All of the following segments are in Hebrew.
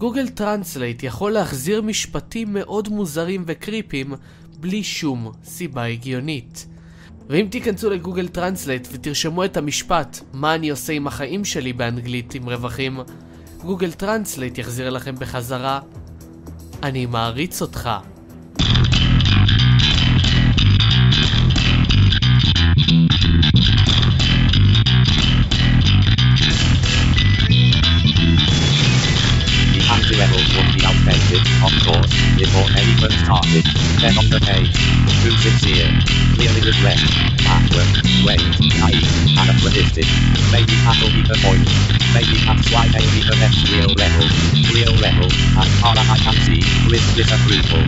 Google Translate יכול להחזיר משפטים מאוד מוזרים וקריפים בלי שום סיבה הגיונית. ואם תיכנסו ל Google Translate ותרשמו את המשפט מה אני עושה עם החיים שלי באנגלית עם רווחים, Google Translate יחזיר לכם בחזרה אני מעריץ אותך. 10 of the day. Who sits here? Clearly distressed. Awkward. Wait. Naive. Anachronistic. Maybe that'll be the point. Maybe that's why they be the next real level. Real level. As far as I can see, with disapproval.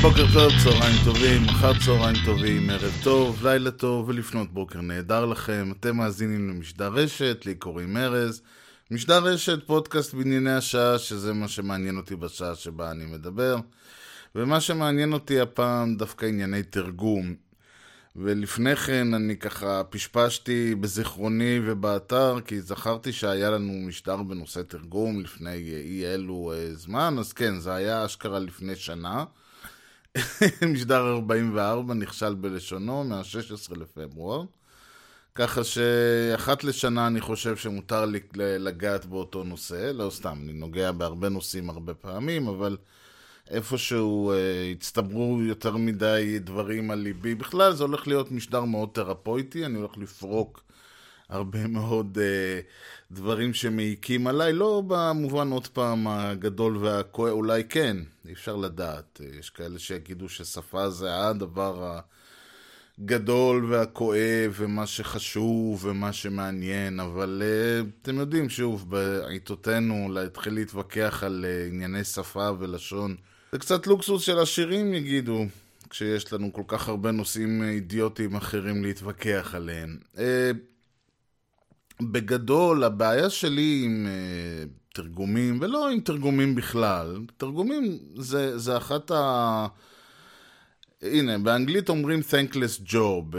בוקר טוב, צהריים טובים, אחר צהריים טובים, ערב טוב, לילה טוב ולפנות בוקר נהדר לכם. אתם מאזינים למשדר רשת, לי קוראים ארז. משדר רשת, פודקאסט בענייני השעה, שזה מה שמעניין אותי בשעה שבה אני מדבר. ומה שמעניין אותי הפעם דווקא ענייני תרגום. ולפני כן אני ככה פשפשתי בזיכרוני ובאתר, כי זכרתי שהיה לנו משדר בנושא תרגום לפני אי אלו אה, זמן, אז כן, זה היה אשכרה לפני שנה. משדר 44 נכשל בלשונו מה-16 לפברואר. ככה שאחת לשנה אני חושב שמותר לי לגעת באותו נושא, לא סתם, אני נוגע בהרבה נושאים הרבה פעמים, אבל איפשהו אה, הצטברו יותר מדי דברים על ליבי. בכלל זה הולך להיות משדר מאוד תרפויטי, אני הולך לפרוק הרבה מאוד אה, דברים שמעיקים עליי, לא במובן עוד פעם הגדול והכואב, אולי כן, אי אפשר לדעת. יש כאלה שיגידו ששפה זה הדבר הגדול והכואב ומה שחשוב ומה שמעניין, אבל uh, אתם יודעים, שוב, בעיתותינו להתחיל להתווכח על uh, ענייני שפה ולשון. זה קצת לוקסוס של עשירים יגידו, כשיש לנו כל כך הרבה נושאים אידיוטיים אחרים להתווכח עליהם. Uh, בגדול, הבעיה שלי עם uh, תרגומים, ולא עם תרגומים בכלל, תרגומים זה, זה אחת ה... הנה, באנגלית אומרים thankless job, uh,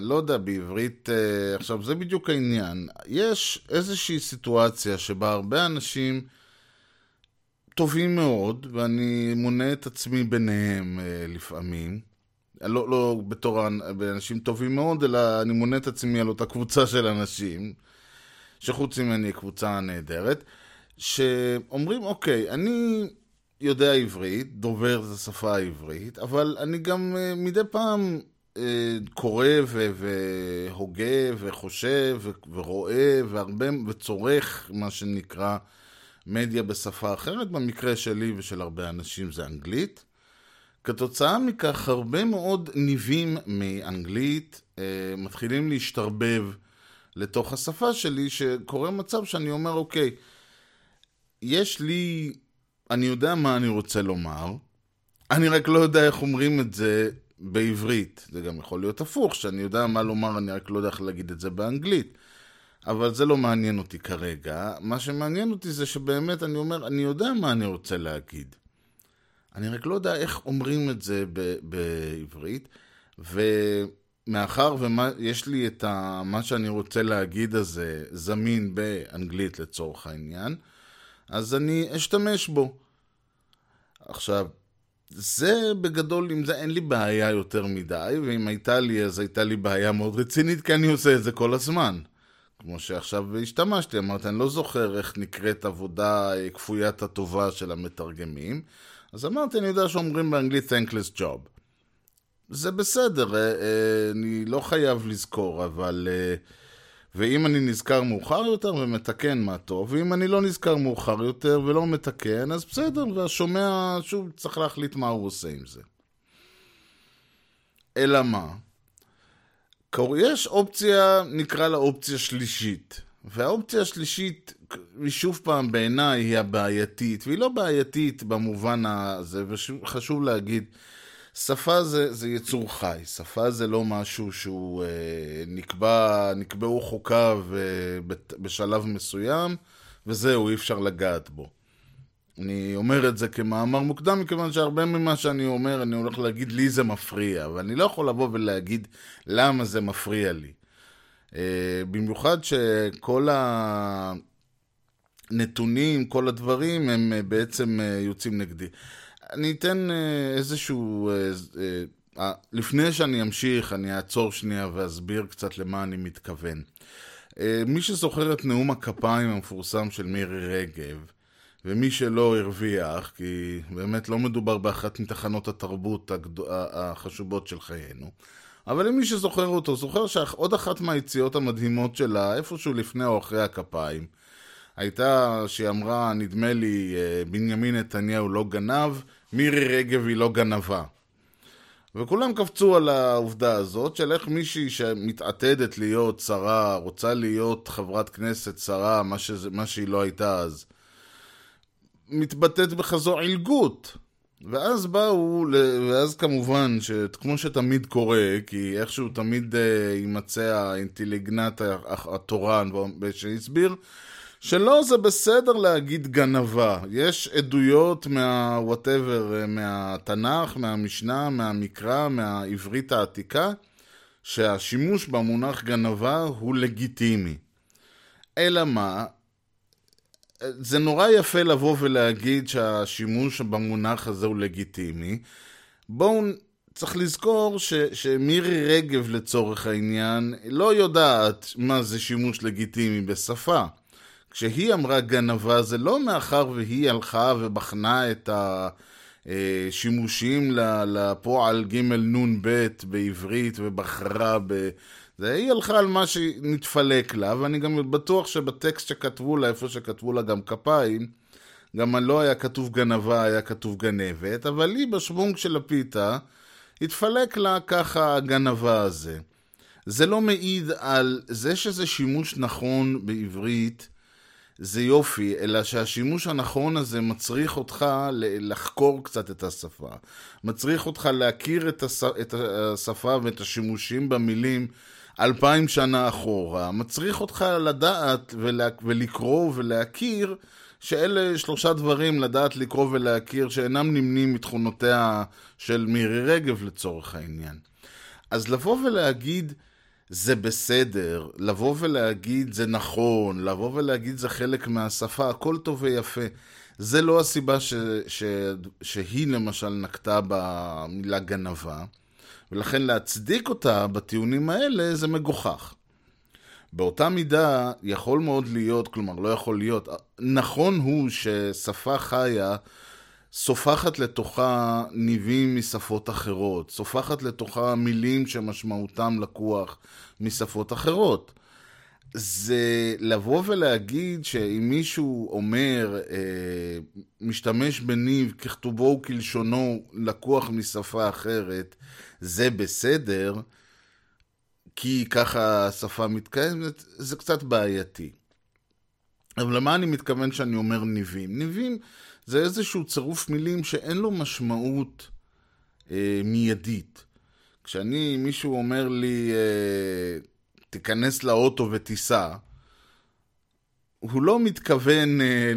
לא יודע, בעברית, uh, עכשיו זה בדיוק העניין. יש איזושהי סיטואציה שבה הרבה אנשים טובים מאוד, ואני מונה את עצמי ביניהם uh, לפעמים, לא, לא בתור אנשים טובים מאוד, אלא אני מונה את עצמי על אותה קבוצה של אנשים, שחוץ ממני היא קבוצה נהדרת, שאומרים, אוקיי, אני יודע עברית, דובר את השפה העברית, אבל אני גם uh, מדי פעם uh, קורא ו- והוגה וחושב ו- ורואה והרבה, וצורך מה שנקרא מדיה בשפה אחרת, במקרה שלי ושל הרבה אנשים זה אנגלית. כתוצאה מכך הרבה מאוד ניבים מאנגלית uh, מתחילים להשתרבב לתוך השפה שלי, שקורה מצב שאני אומר, אוקיי, יש לי, אני יודע מה אני רוצה לומר, אני רק לא יודע איך אומרים את זה בעברית. זה גם יכול להיות הפוך, שאני יודע מה לומר, אני רק לא יודע איך להגיד את זה באנגלית. אבל זה לא מעניין אותי כרגע. מה שמעניין אותי זה שבאמת אני אומר, אני יודע מה אני רוצה להגיד. אני רק לא יודע איך אומרים את זה ב- בעברית, ומאחר ויש לי את ה- מה שאני רוצה להגיד הזה זמין באנגלית לצורך העניין, אז אני אשתמש בו. עכשיו, זה בגדול, עם זה אין לי בעיה יותר מדי, ואם הייתה לי, אז הייתה לי בעיה מאוד רצינית, כי אני עושה את זה כל הזמן. כמו שעכשיו השתמשתי, אמרתי, אני לא זוכר איך נקראת עבודה כפוית הטובה של המתרגמים, אז אמרתי, אני יודע שאומרים באנגלית Thankless Job. זה בסדר, אה, אה, אני לא חייב לזכור, אבל... אה, ואם אני נזכר מאוחר יותר ומתקן מה טוב, ואם אני לא נזכר מאוחר יותר ולא מתקן, אז בסדר, והשומע שוב צריך להחליט מה הוא עושה עם זה. אלא מה? יש אופציה, נקרא לה אופציה שלישית. והאופציה השלישית, שוב פעם בעיניי, היא הבעייתית, והיא לא בעייתית במובן הזה, ושחשוב להגיד, שפה זה, זה יצור חי, שפה זה לא משהו שהוא אה, נקבע, נקבעו חוקיו אה, בשלב מסוים, וזהו, אי אפשר לגעת בו. אני אומר את זה כמאמר מוקדם, מכיוון שהרבה ממה שאני אומר, אני הולך להגיד לי זה מפריע, ואני לא יכול לבוא ולהגיד למה זה מפריע לי. אה, במיוחד שכל הנתונים, כל הדברים, הם אה, בעצם אה, יוצאים נגדי. אני אתן אה, איזשהו... אה, אה, לפני שאני אמשיך, אני אעצור שנייה ואסביר קצת למה אני מתכוון. מי שזוכר את נאום הכפיים המפורסם של מירי רגב, ומי שלא הרוויח, כי באמת לא מדובר באחת מתחנות התרבות. החשובות של חיינו, אבל למי שזוכר אותו, זוכר שעוד אחת מהיציאות המדהימות שלה, איפשהו לפני או אחרי הכפיים, הייתה שהיא אמרה, נדמה לי, בנימין נתניהו לא גנב, מירי רגב היא לא גנבה. וכולם קפצו על העובדה הזאת של איך מישהי שמתעתדת להיות שרה, רוצה להיות חברת כנסת שרה, מה, שזה, מה שהיא לא הייתה אז, מתבטאת בכזו עילגות. ואז באו, ואז כמובן, כמו שתמיד קורה, כי איכשהו תמיד אה, יימצא האינטליגנט התורן שהסביר, שלא, זה בסדר להגיד גנבה. יש עדויות מה-whatever, אה, מהתנ"ך, מהמשנה, מהמקרא, מהעברית העתיקה, שהשימוש במונח גנבה הוא לגיטימי. אלא מה? זה נורא יפה לבוא ולהגיד שהשימוש במונח הזה הוא לגיטימי. בואו, צריך לזכור ש, שמירי רגב לצורך העניין לא יודעת מה זה שימוש לגיטימי בשפה. כשהיא אמרה גנבה זה לא מאחר והיא הלכה ובחנה את השימושים לפועל ג' נ' ב' בעברית ובחרה ב... זה, היא הלכה על מה שנתפלק לה, ואני גם בטוח שבטקסט שכתבו לה, איפה שכתבו לה גם כפיים, גם לא היה כתוב גנבה, היה כתוב גנבת, אבל היא בשוונג של הפיתה, התפלק לה ככה הגנבה הזה. זה לא מעיד על זה שזה שימוש נכון בעברית, זה יופי, אלא שהשימוש הנכון הזה מצריך אותך לחקור קצת את השפה. מצריך אותך להכיר את, השפה ואת השימושים במילים אלפיים שנה אחורה, מצריך אותך לדעת ולקרוא ולהכיר שאלה שלושה דברים לדעת לקרוא ולהכיר שאינם נמנים מתכונותיה של מירי רגב לצורך העניין. אז לבוא ולהגיד זה בסדר, לבוא ולהגיד זה נכון, לבוא ולהגיד זה חלק מהשפה, הכל טוב ויפה. זה לא הסיבה ש, ש, שהיא למשל נקטה במילה גנבה. ולכן להצדיק אותה בטיעונים האלה זה מגוחך. באותה מידה יכול מאוד להיות, כלומר לא יכול להיות, נכון הוא ששפה חיה סופחת לתוכה ניבים משפות אחרות, סופחת לתוכה מילים שמשמעותם לקוח משפות אחרות. זה לבוא ולהגיד שאם מישהו אומר, אה, משתמש בניב ככתובו וכלשונו לקוח משפה אחרת, זה בסדר, כי ככה השפה מתקיימת, זה קצת בעייתי. אבל למה אני מתכוון שאני אומר ניבים? ניבים זה איזשהו צירוף מילים שאין לו משמעות אה, מיידית. כשאני, מישהו אומר לי, אה, תיכנס לאוטו ותיסע, הוא לא מתכוון, אה,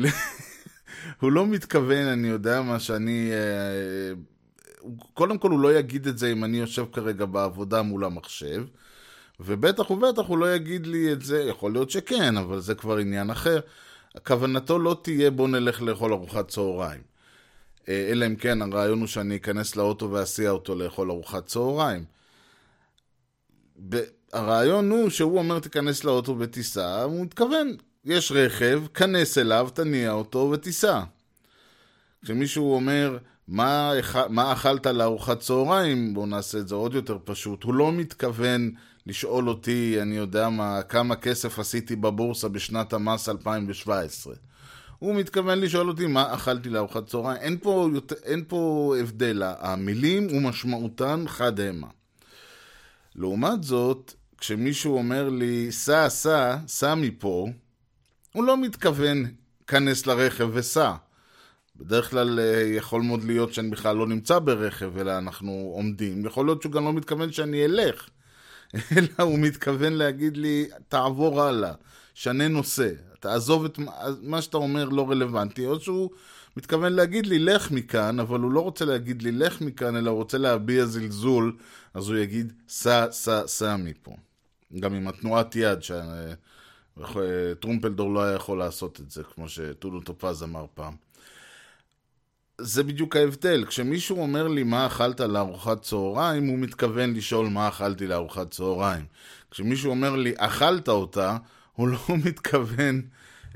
הוא לא מתכוון, אני יודע מה, שאני... אה, קודם כל הוא לא יגיד את זה אם אני יושב כרגע בעבודה מול המחשב, ובטח ובטח הוא לא יגיד לי את זה, יכול להיות שכן, אבל זה כבר עניין אחר. כוונתו לא תהיה בוא נלך לאכול ארוחת צהריים. אה, אלא אם כן הרעיון הוא שאני אכנס לאוטו ואסיע אותו לאכול ארוחת צהריים. הרעיון הוא שהוא אומר תיכנס לאוטו ותיסע, הוא מתכוון, יש רכב, כנס אליו, תניע אותו ותיסע. כשמישהו אומר, מה, מה אכלת לארוחת צהריים? בואו נעשה את זה עוד יותר פשוט. הוא לא מתכוון לשאול אותי, אני יודע מה, כמה כסף עשיתי בבורסה בשנת המס 2017. הוא מתכוון לשאול אותי מה אכלתי לארוחת צהריים. אין פה, אין פה הבדל, המילים ומשמעותן חד המה. לעומת זאת, כשמישהו אומר לי, סע, סע, סע מפה, הוא לא מתכוון, כנס לרכב וסע. בדרך כלל אה, יכול מאוד להיות שאני בכלל לא נמצא ברכב, אלא אנחנו עומדים. יכול להיות שהוא גם לא מתכוון שאני אלך, אלא הוא מתכוון להגיד לי, תעבור הלאה, שנה נושא, תעזוב את מה שאתה אומר לא רלוונטי, או שהוא מתכוון להגיד לי, לך מכאן, אבל הוא לא רוצה להגיד לי, לך מכאן, אלא הוא רוצה להביע זלזול, אז הוא יגיד, סע, סע, סע מפה. גם עם התנועת יד, שטרומפלדור לא היה יכול לעשות את זה, כמו שטולו טופז אמר פעם. זה בדיוק ההבדל. כשמישהו אומר לי מה אכלת לארוחת צהריים, הוא מתכוון לשאול מה אכלתי לארוחת צהריים. כשמישהו אומר לי אכלת אותה, הוא לא מתכוון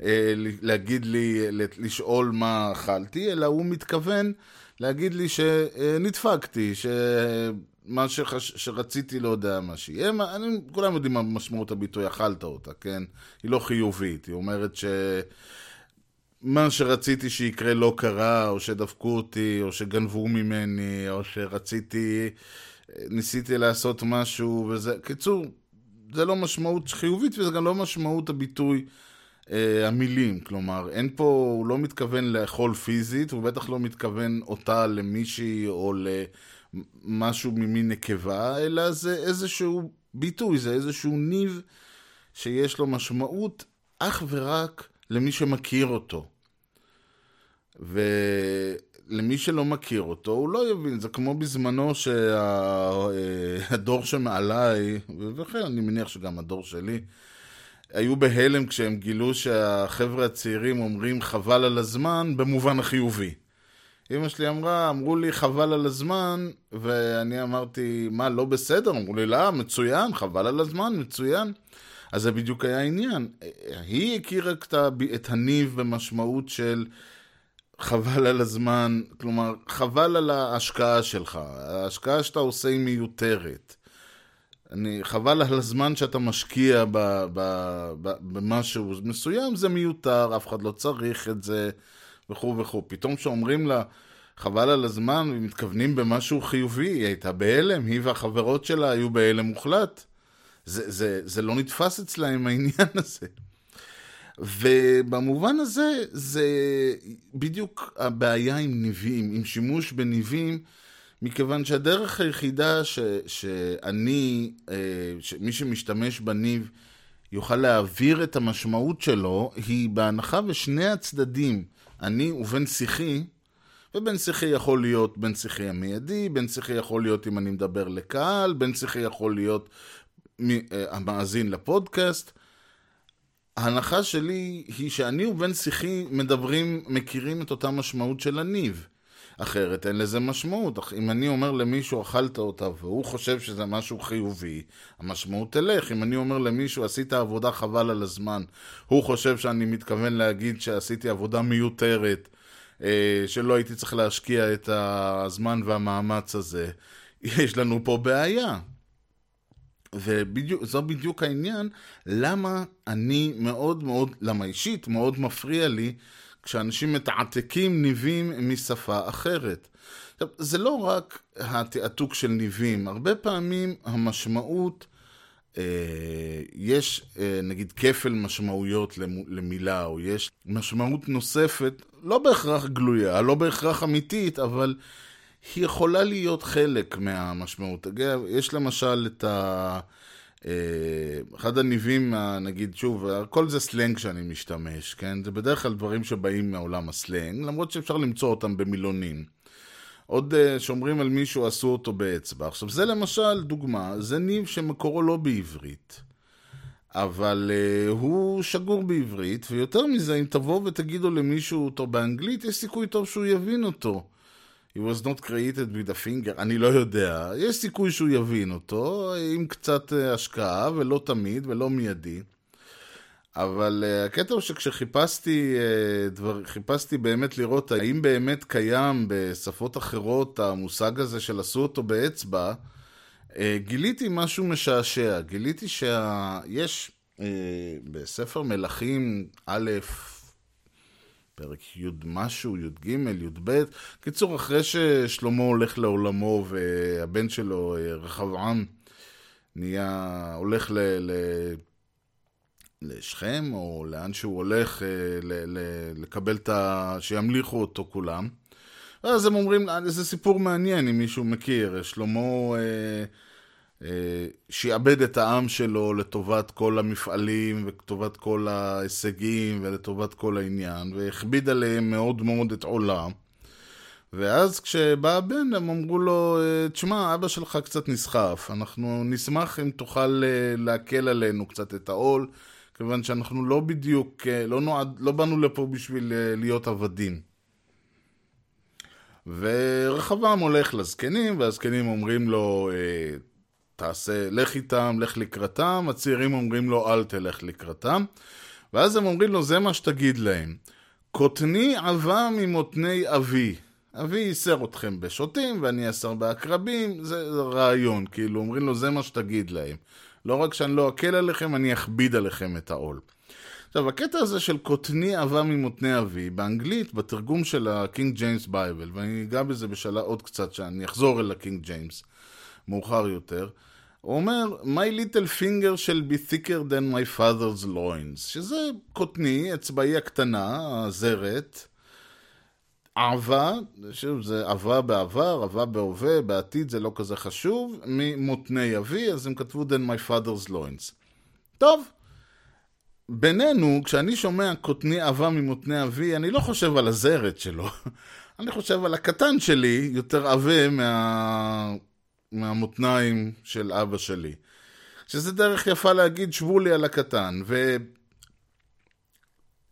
אה, להגיד לי, לשאול מה אכלתי, אלא הוא מתכוון להגיד לי שנדפקתי, שמה שחש... שרציתי לא יודע מה שיהיה. אני, כולם יודעים מה משמעות הביטוי אכלת אותה, כן? היא לא חיובית, היא אומרת ש... מה שרציתי שיקרה לא קרה, או שדפקו אותי, או שגנבו ממני, או שרציתי, ניסיתי לעשות משהו, וזה, קיצור, זה לא משמעות חיובית, וזה גם לא משמעות הביטוי אה, המילים. כלומר, אין פה, הוא לא מתכוון לאכול פיזית, הוא בטח לא מתכוון אותה למישהי או למשהו ממין נקבה, אלא זה איזשהו ביטוי, זה איזשהו ניב שיש לו משמעות אך ורק למי שמכיר אותו. ולמי שלא מכיר אותו, הוא לא יבין. זה כמו בזמנו שהדור שמעליי, וכן, אני מניח שגם הדור שלי, היו בהלם כשהם גילו שהחבר'ה הצעירים אומרים חבל על הזמן במובן החיובי. אמא שלי אמרה, אמרו לי חבל על הזמן, ואני אמרתי, מה, לא בסדר? אמרו לי, לא, מצוין, חבל על הזמן, מצוין. אז זה בדיוק היה העניין. היא הכירה את הניב במשמעות של חבל על הזמן, כלומר, חבל על ההשקעה שלך. ההשקעה שאתה עושה היא מיותרת. אני, חבל על הזמן שאתה משקיע ב, ב, ב, במשהו מסוים, זה מיותר, אף אחד לא צריך את זה, וכו' וכו'. פתאום כשאומרים לה, חבל על הזמן, ומתכוונים במשהו חיובי, היא הייתה בהלם, היא והחברות שלה היו בהלם מוחלט. זה, זה, זה לא נתפס אצלהם העניין הזה. ובמובן הזה, זה בדיוק הבעיה עם ניבים, עם שימוש בניבים, מכיוון שהדרך היחידה ש, שאני, אה, שמי שמשתמש בניב יוכל להעביר את המשמעות שלו, היא בהנחה ושני הצדדים, אני ובן שיחי, ובן שיחי יכול להיות בן שיחי המיידי, בן שיחי יכול להיות אם אני מדבר לקהל, בן שיחי יכול להיות אה, המאזין לפודקאסט. ההנחה שלי היא שאני ובן שיחי מדברים, מכירים את אותה משמעות של הניב. אחרת אין לזה משמעות. אם אני אומר למישהו אכלת אותה והוא חושב שזה משהו חיובי, המשמעות תלך. אם אני אומר למישהו עשית עבודה חבל על הזמן, הוא חושב שאני מתכוון להגיד שעשיתי עבודה מיותרת, אה, שלא הייתי צריך להשקיע את הזמן והמאמץ הזה. יש לנו פה בעיה. וזו בדיוק העניין, למה אני מאוד מאוד, למה אישית מאוד מפריע לי כשאנשים מתעתקים ניבים משפה אחרת. עכשיו, זה לא רק התעתוק של ניבים, הרבה פעמים המשמעות, אה, יש אה, נגיד כפל משמעויות למילה, או יש משמעות נוספת, לא בהכרח גלויה, לא בהכרח אמיתית, אבל היא יכולה להיות חלק מהמשמעות. אגב, יש למשל את ה... אה, אחד הניבים, נגיד, שוב, כל זה סלנג שאני משתמש, כן? זה בדרך כלל דברים שבאים מעולם הסלנג, למרות שאפשר למצוא אותם במילונים. עוד אה, שאומרים על מישהו עשו אותו באצבע. עכשיו, זה למשל דוגמה, זה ניב שמקורו לא בעברית. אבל uh, הוא שגור בעברית, ויותר מזה, אם תבואו ותגידו למישהו אותו באנגלית, יש סיכוי טוב שהוא יבין אותו. He was not created with a finger, אני לא יודע. יש סיכוי שהוא יבין אותו, עם קצת אה, השקעה, ולא תמיד, ולא מיידי. אבל uh, הקטע הוא שכשחיפשתי uh, דבר, חיפשתי באמת לראות האם באמת קיים בשפות אחרות המושג הזה של עשו אותו באצבע, גיליתי משהו משעשע. גיליתי שיש בספר מלכים א', פרק י' משהו, י"ג, י"ב. קיצור, אחרי ששלמה הולך לעולמו והבן שלו, רחבעם, נהיה, הולך ל... ל לשכם, או לאן שהוא הולך ל, ל, לקבל את ה... שימליכו אותו כולם. ואז הם אומרים, זה סיפור מעניין אם מישהו מכיר. שלמה... אה, אה, שיעבד את העם שלו לטובת כל המפעלים ולטובת כל ההישגים ולטובת כל העניין, והכביד עליהם מאוד מאוד את עולם. ואז כשבא הבן, הם אמרו לו, אה, תשמע, אבא שלך קצת נסחף, אנחנו נשמח אם תוכל אה, להקל עלינו קצת את העול, כיוון שאנחנו לא בדיוק, אה, לא, נועד, לא באנו לפה בשביל להיות עבדים. ורחבעם הולך לזקנים, והזקנים אומרים לו, תעשה, לך איתם, לך לקראתם, הצעירים אומרים לו, אל תלך לקראתם, ואז הם אומרים לו, זה מה שתגיד להם. קוטני עבה ממותני אבי. אבי ייסר אתכם בשוטים ואני אסר בעקרבים, זה, רעיון, כאילו אומרים לו זה מה שתגיד להם. לא רק שאני לא אקל עליכם, אני אכביד עליכם את העול. עכשיו, הקטע הזה של קוטני עבה ממותני אבי, באנגלית, בתרגום של ה King James Bible, ואני אגע בזה בשלב עוד קצת, שאני אחזור אל ה King James מאוחר יותר, הוא אומר, My little finger shall be thicker than my father's loins, שזה קוטני, אצבעי הקטנה, הזרת, עבה, שוב, זה עבה בעבר, עבה בהווה, בעתיד זה לא כזה חשוב, ממותני אבי, אז הם כתבו than my father's loins. טוב, בינינו, כשאני שומע קוטני עבה ממותני אבי, אני לא חושב על הזרת שלו, אני חושב על הקטן שלי, יותר עבה מה... מהמותניים של אבא שלי. שזה דרך יפה להגיד, שבו לי על הקטן. ו...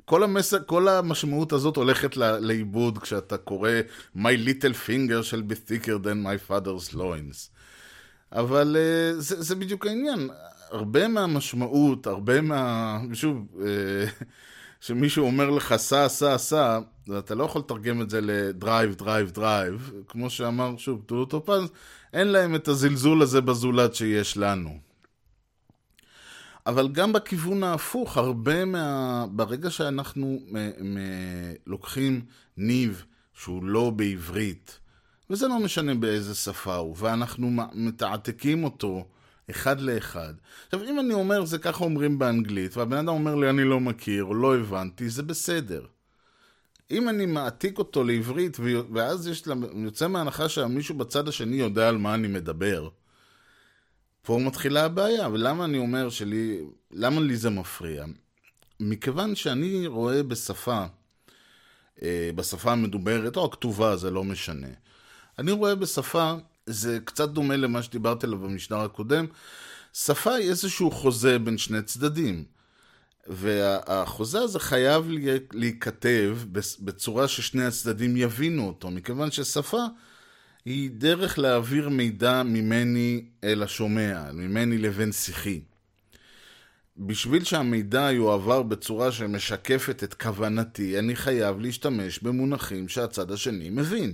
כל, המס... כל המשמעות הזאת הולכת לאיבוד כשאתה קורא My little finger shall be thicker than my father's loins. אבל אה, זה, זה בדיוק העניין. הרבה מהמשמעות, הרבה מה... שוב, אה, שמישהו אומר לך סע, סע, סע, אתה לא יכול לתרגם את זה ל drive, drive, drive. כמו שאמר שוב דודו טופז, אין להם את הזלזול הזה בזולת שיש לנו. אבל גם בכיוון ההפוך, הרבה מה... ברגע שאנחנו מ... מ... לוקחים ניב שהוא לא בעברית, וזה לא משנה באיזה שפה הוא, ואנחנו מתעתקים אותו אחד לאחד. עכשיו, אם אני אומר, זה ככה אומרים באנגלית, והבן אדם אומר לי, אני לא מכיר, או לא הבנתי, זה בסדר. אם אני מעתיק אותו לעברית, ואז יש, יוצא מההנחה שמישהו בצד השני יודע על מה אני מדבר, פה מתחילה הבעיה, ולמה אני אומר שלי, למה לי זה מפריע? מכיוון שאני רואה בשפה, אה, בשפה המדוברת, או הכתובה, זה לא משנה. אני רואה בשפה, זה קצת דומה למה שדיברתי עליו במשדר הקודם, שפה היא איזשהו חוזה בין שני צדדים. והחוזה הזה חייב להיכתב בצורה ששני הצדדים יבינו אותו, מכיוון ששפה היא דרך להעביר מידע ממני אל השומע, ממני לבין שיחי. בשביל שהמידע יועבר בצורה שמשקפת את כוונתי, אני חייב להשתמש במונחים שהצד השני מבין.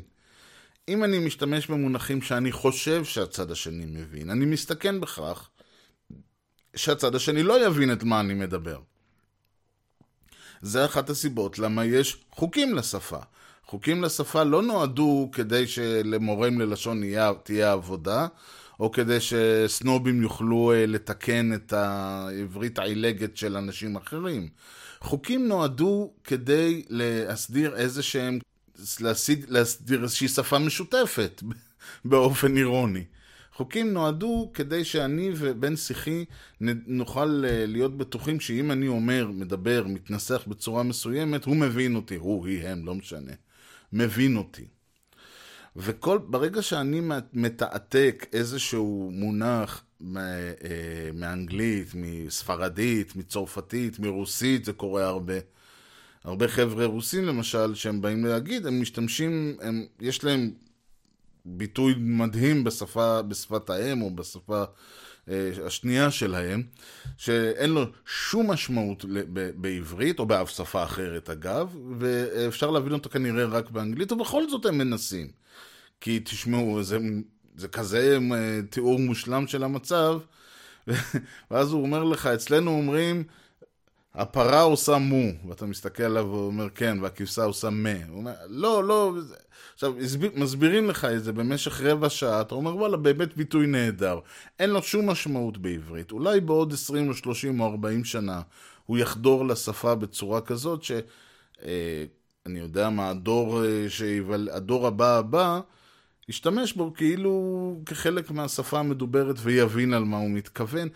אם אני משתמש במונחים שאני חושב שהצד השני מבין, אני מסתכן בכך שהצד השני לא יבין את מה אני מדבר. זה אחת הסיבות למה יש חוקים לשפה. חוקים לשפה לא נועדו כדי שלמורים ללשון תהיה עבודה, או כדי שסנובים יוכלו אה, לתקן את העברית העילגת של אנשים אחרים. חוקים נועדו כדי להסדיר איזה שהם, להסדיר, איזושהי שפה משותפת באופן אירוני. חוקים נועדו כדי שאני ובן שיחי נוכל אה, להיות בטוחים שאם אני אומר, מדבר, מתנסח בצורה מסוימת, הוא מבין אותי, הוא, היא, הם, לא משנה. מבין אותי. וכל, ברגע שאני מתעתק איזשהו מונח אה, מאנגלית, מספרדית, מצרפתית, מרוסית, זה קורה הרבה. הרבה חבר'ה רוסים למשל, שהם באים להגיד, הם משתמשים, הם, יש להם ביטוי מדהים בשפה, בשפת האם או בשפה אה, השנייה שלהם, שאין לו שום משמעות בעברית, או באף שפה אחרת אגב, ואפשר להבין אותו כנראה רק באנגלית, ובכל זאת הם מנסים. כי תשמעו, זה, זה כזה אה, תיאור מושלם של המצב, ואז הוא אומר לך, אצלנו אומרים, הפרה עושה מו, ואתה מסתכל עליו ואומר כן, והכבשה עושה מה. הוא אומר, לא, לא, עכשיו, מסבירים לך את זה במשך רבע שעה, אתה אומר, וואלה, באמת ביטוי נהדר. אין לו שום משמעות בעברית. אולי בעוד 20 או 30 או 40 שנה הוא יחדור לשפה בצורה כזאת ש... אה, יודע מה, הדור, אה, שיבל, הדור הבא הבא, ישתמש בו כאילו כחלק מהשפה המדוברת ויבין על מה הוא מתכוון.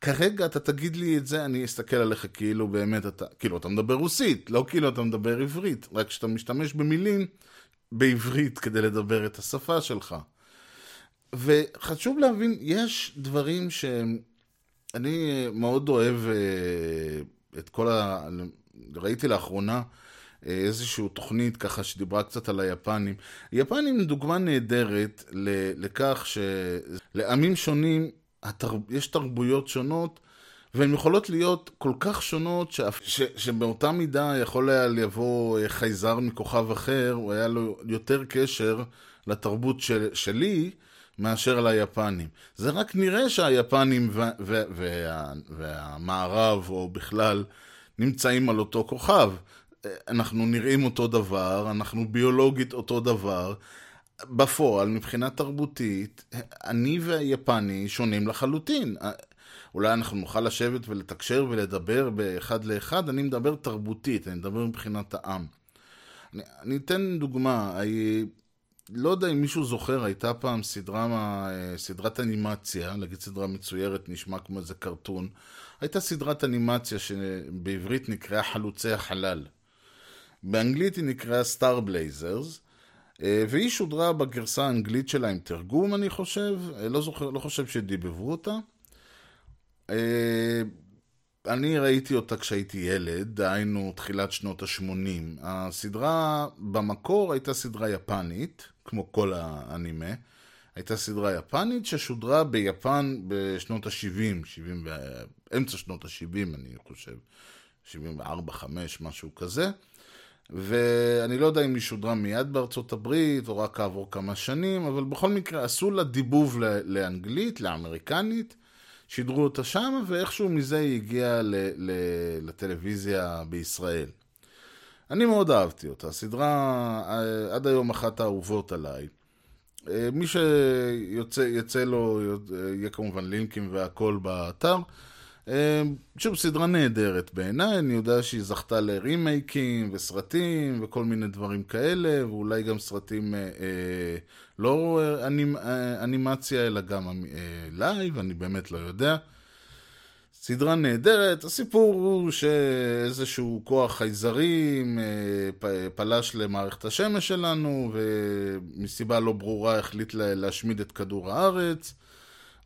כרגע אתה תגיד לי את זה, אני אסתכל עליך כאילו באמת אתה, כאילו אתה מדבר רוסית, לא כאילו אתה מדבר עברית, רק כשאתה משתמש במילים בעברית כדי לדבר את השפה שלך. וחשוב להבין, יש דברים שהם... אני מאוד אוהב אה, את כל ה... ראיתי לאחרונה אה, איזושהי תוכנית ככה שדיברה קצת על היפנים. היפנים הם דוגמה נהדרת לכך שלעמים שונים התר... יש תרבויות שונות והן יכולות להיות כל כך שונות ש... ש... שבאותה מידה יכול היה לבוא אה, חייזר מכוכב אחר, הוא היה לו יותר קשר לתרבות של... שלי מאשר ליפנים. זה רק נראה שהיפנים ו... ו... וה... והמערב, או בכלל, נמצאים על אותו כוכב. אנחנו נראים אותו דבר, אנחנו ביולוגית אותו דבר. בפועל, מבחינה תרבותית, אני והיפני שונים לחלוטין. אולי אנחנו נוכל לשבת ולתקשר ולדבר באחד לאחד, אני מדבר תרבותית, אני מדבר מבחינת העם. אני, אני אתן דוגמה, אני, לא יודע אם מישהו זוכר, הייתה פעם סדרה, סדרת אנימציה, להגיד סדרה מצוירת, נשמע כמו איזה קרטון. הייתה סדרת אנימציה שבעברית נקראה חלוצי החלל. באנגלית היא נקראה סטאר בלייזרס, והיא שודרה בגרסה האנגלית שלה עם תרגום, אני חושב, אה, לא זוכר, לא חושב שדיבבו אותה. אה, אני ראיתי אותה כשהייתי ילד, דהיינו תחילת שנות ה-80. הסדרה במקור הייתה סדרה יפנית, כמו כל האנימה. הייתה סדרה יפנית ששודרה ביפן בשנות ה-70, 70, אמצע שנות ה-70 אני חושב, 74, 5, משהו כזה. ואני לא יודע אם היא שודרה מיד בארצות הברית, או רק כעבור כמה שנים, אבל בכל מקרה עשו לה דיבוב לאנגלית, לאמריקנית, שידרו אותה שם, ואיכשהו מזה היא הגיעה לטלוויזיה בישראל. אני מאוד אהבתי אותה, סדרה אה, עד היום אחת האהובות עליי. אה, מי שיוצא לו, יהיה כמובן לינקים והכל באתר. אה, שוב, סדרה נהדרת בעיניי, אני יודע שהיא זכתה לרימייקים וסרטים וכל מיני דברים כאלה, ואולי גם סרטים אה, אה, לא אנימ, אה, אנימציה, אלא גם אה, live, אני באמת לא יודע. סדרה נהדרת, הסיפור הוא שאיזשהו כוח חייזרים אה, פלש למערכת השמש שלנו, ומסיבה לא ברורה החליט להשמיד את כדור הארץ.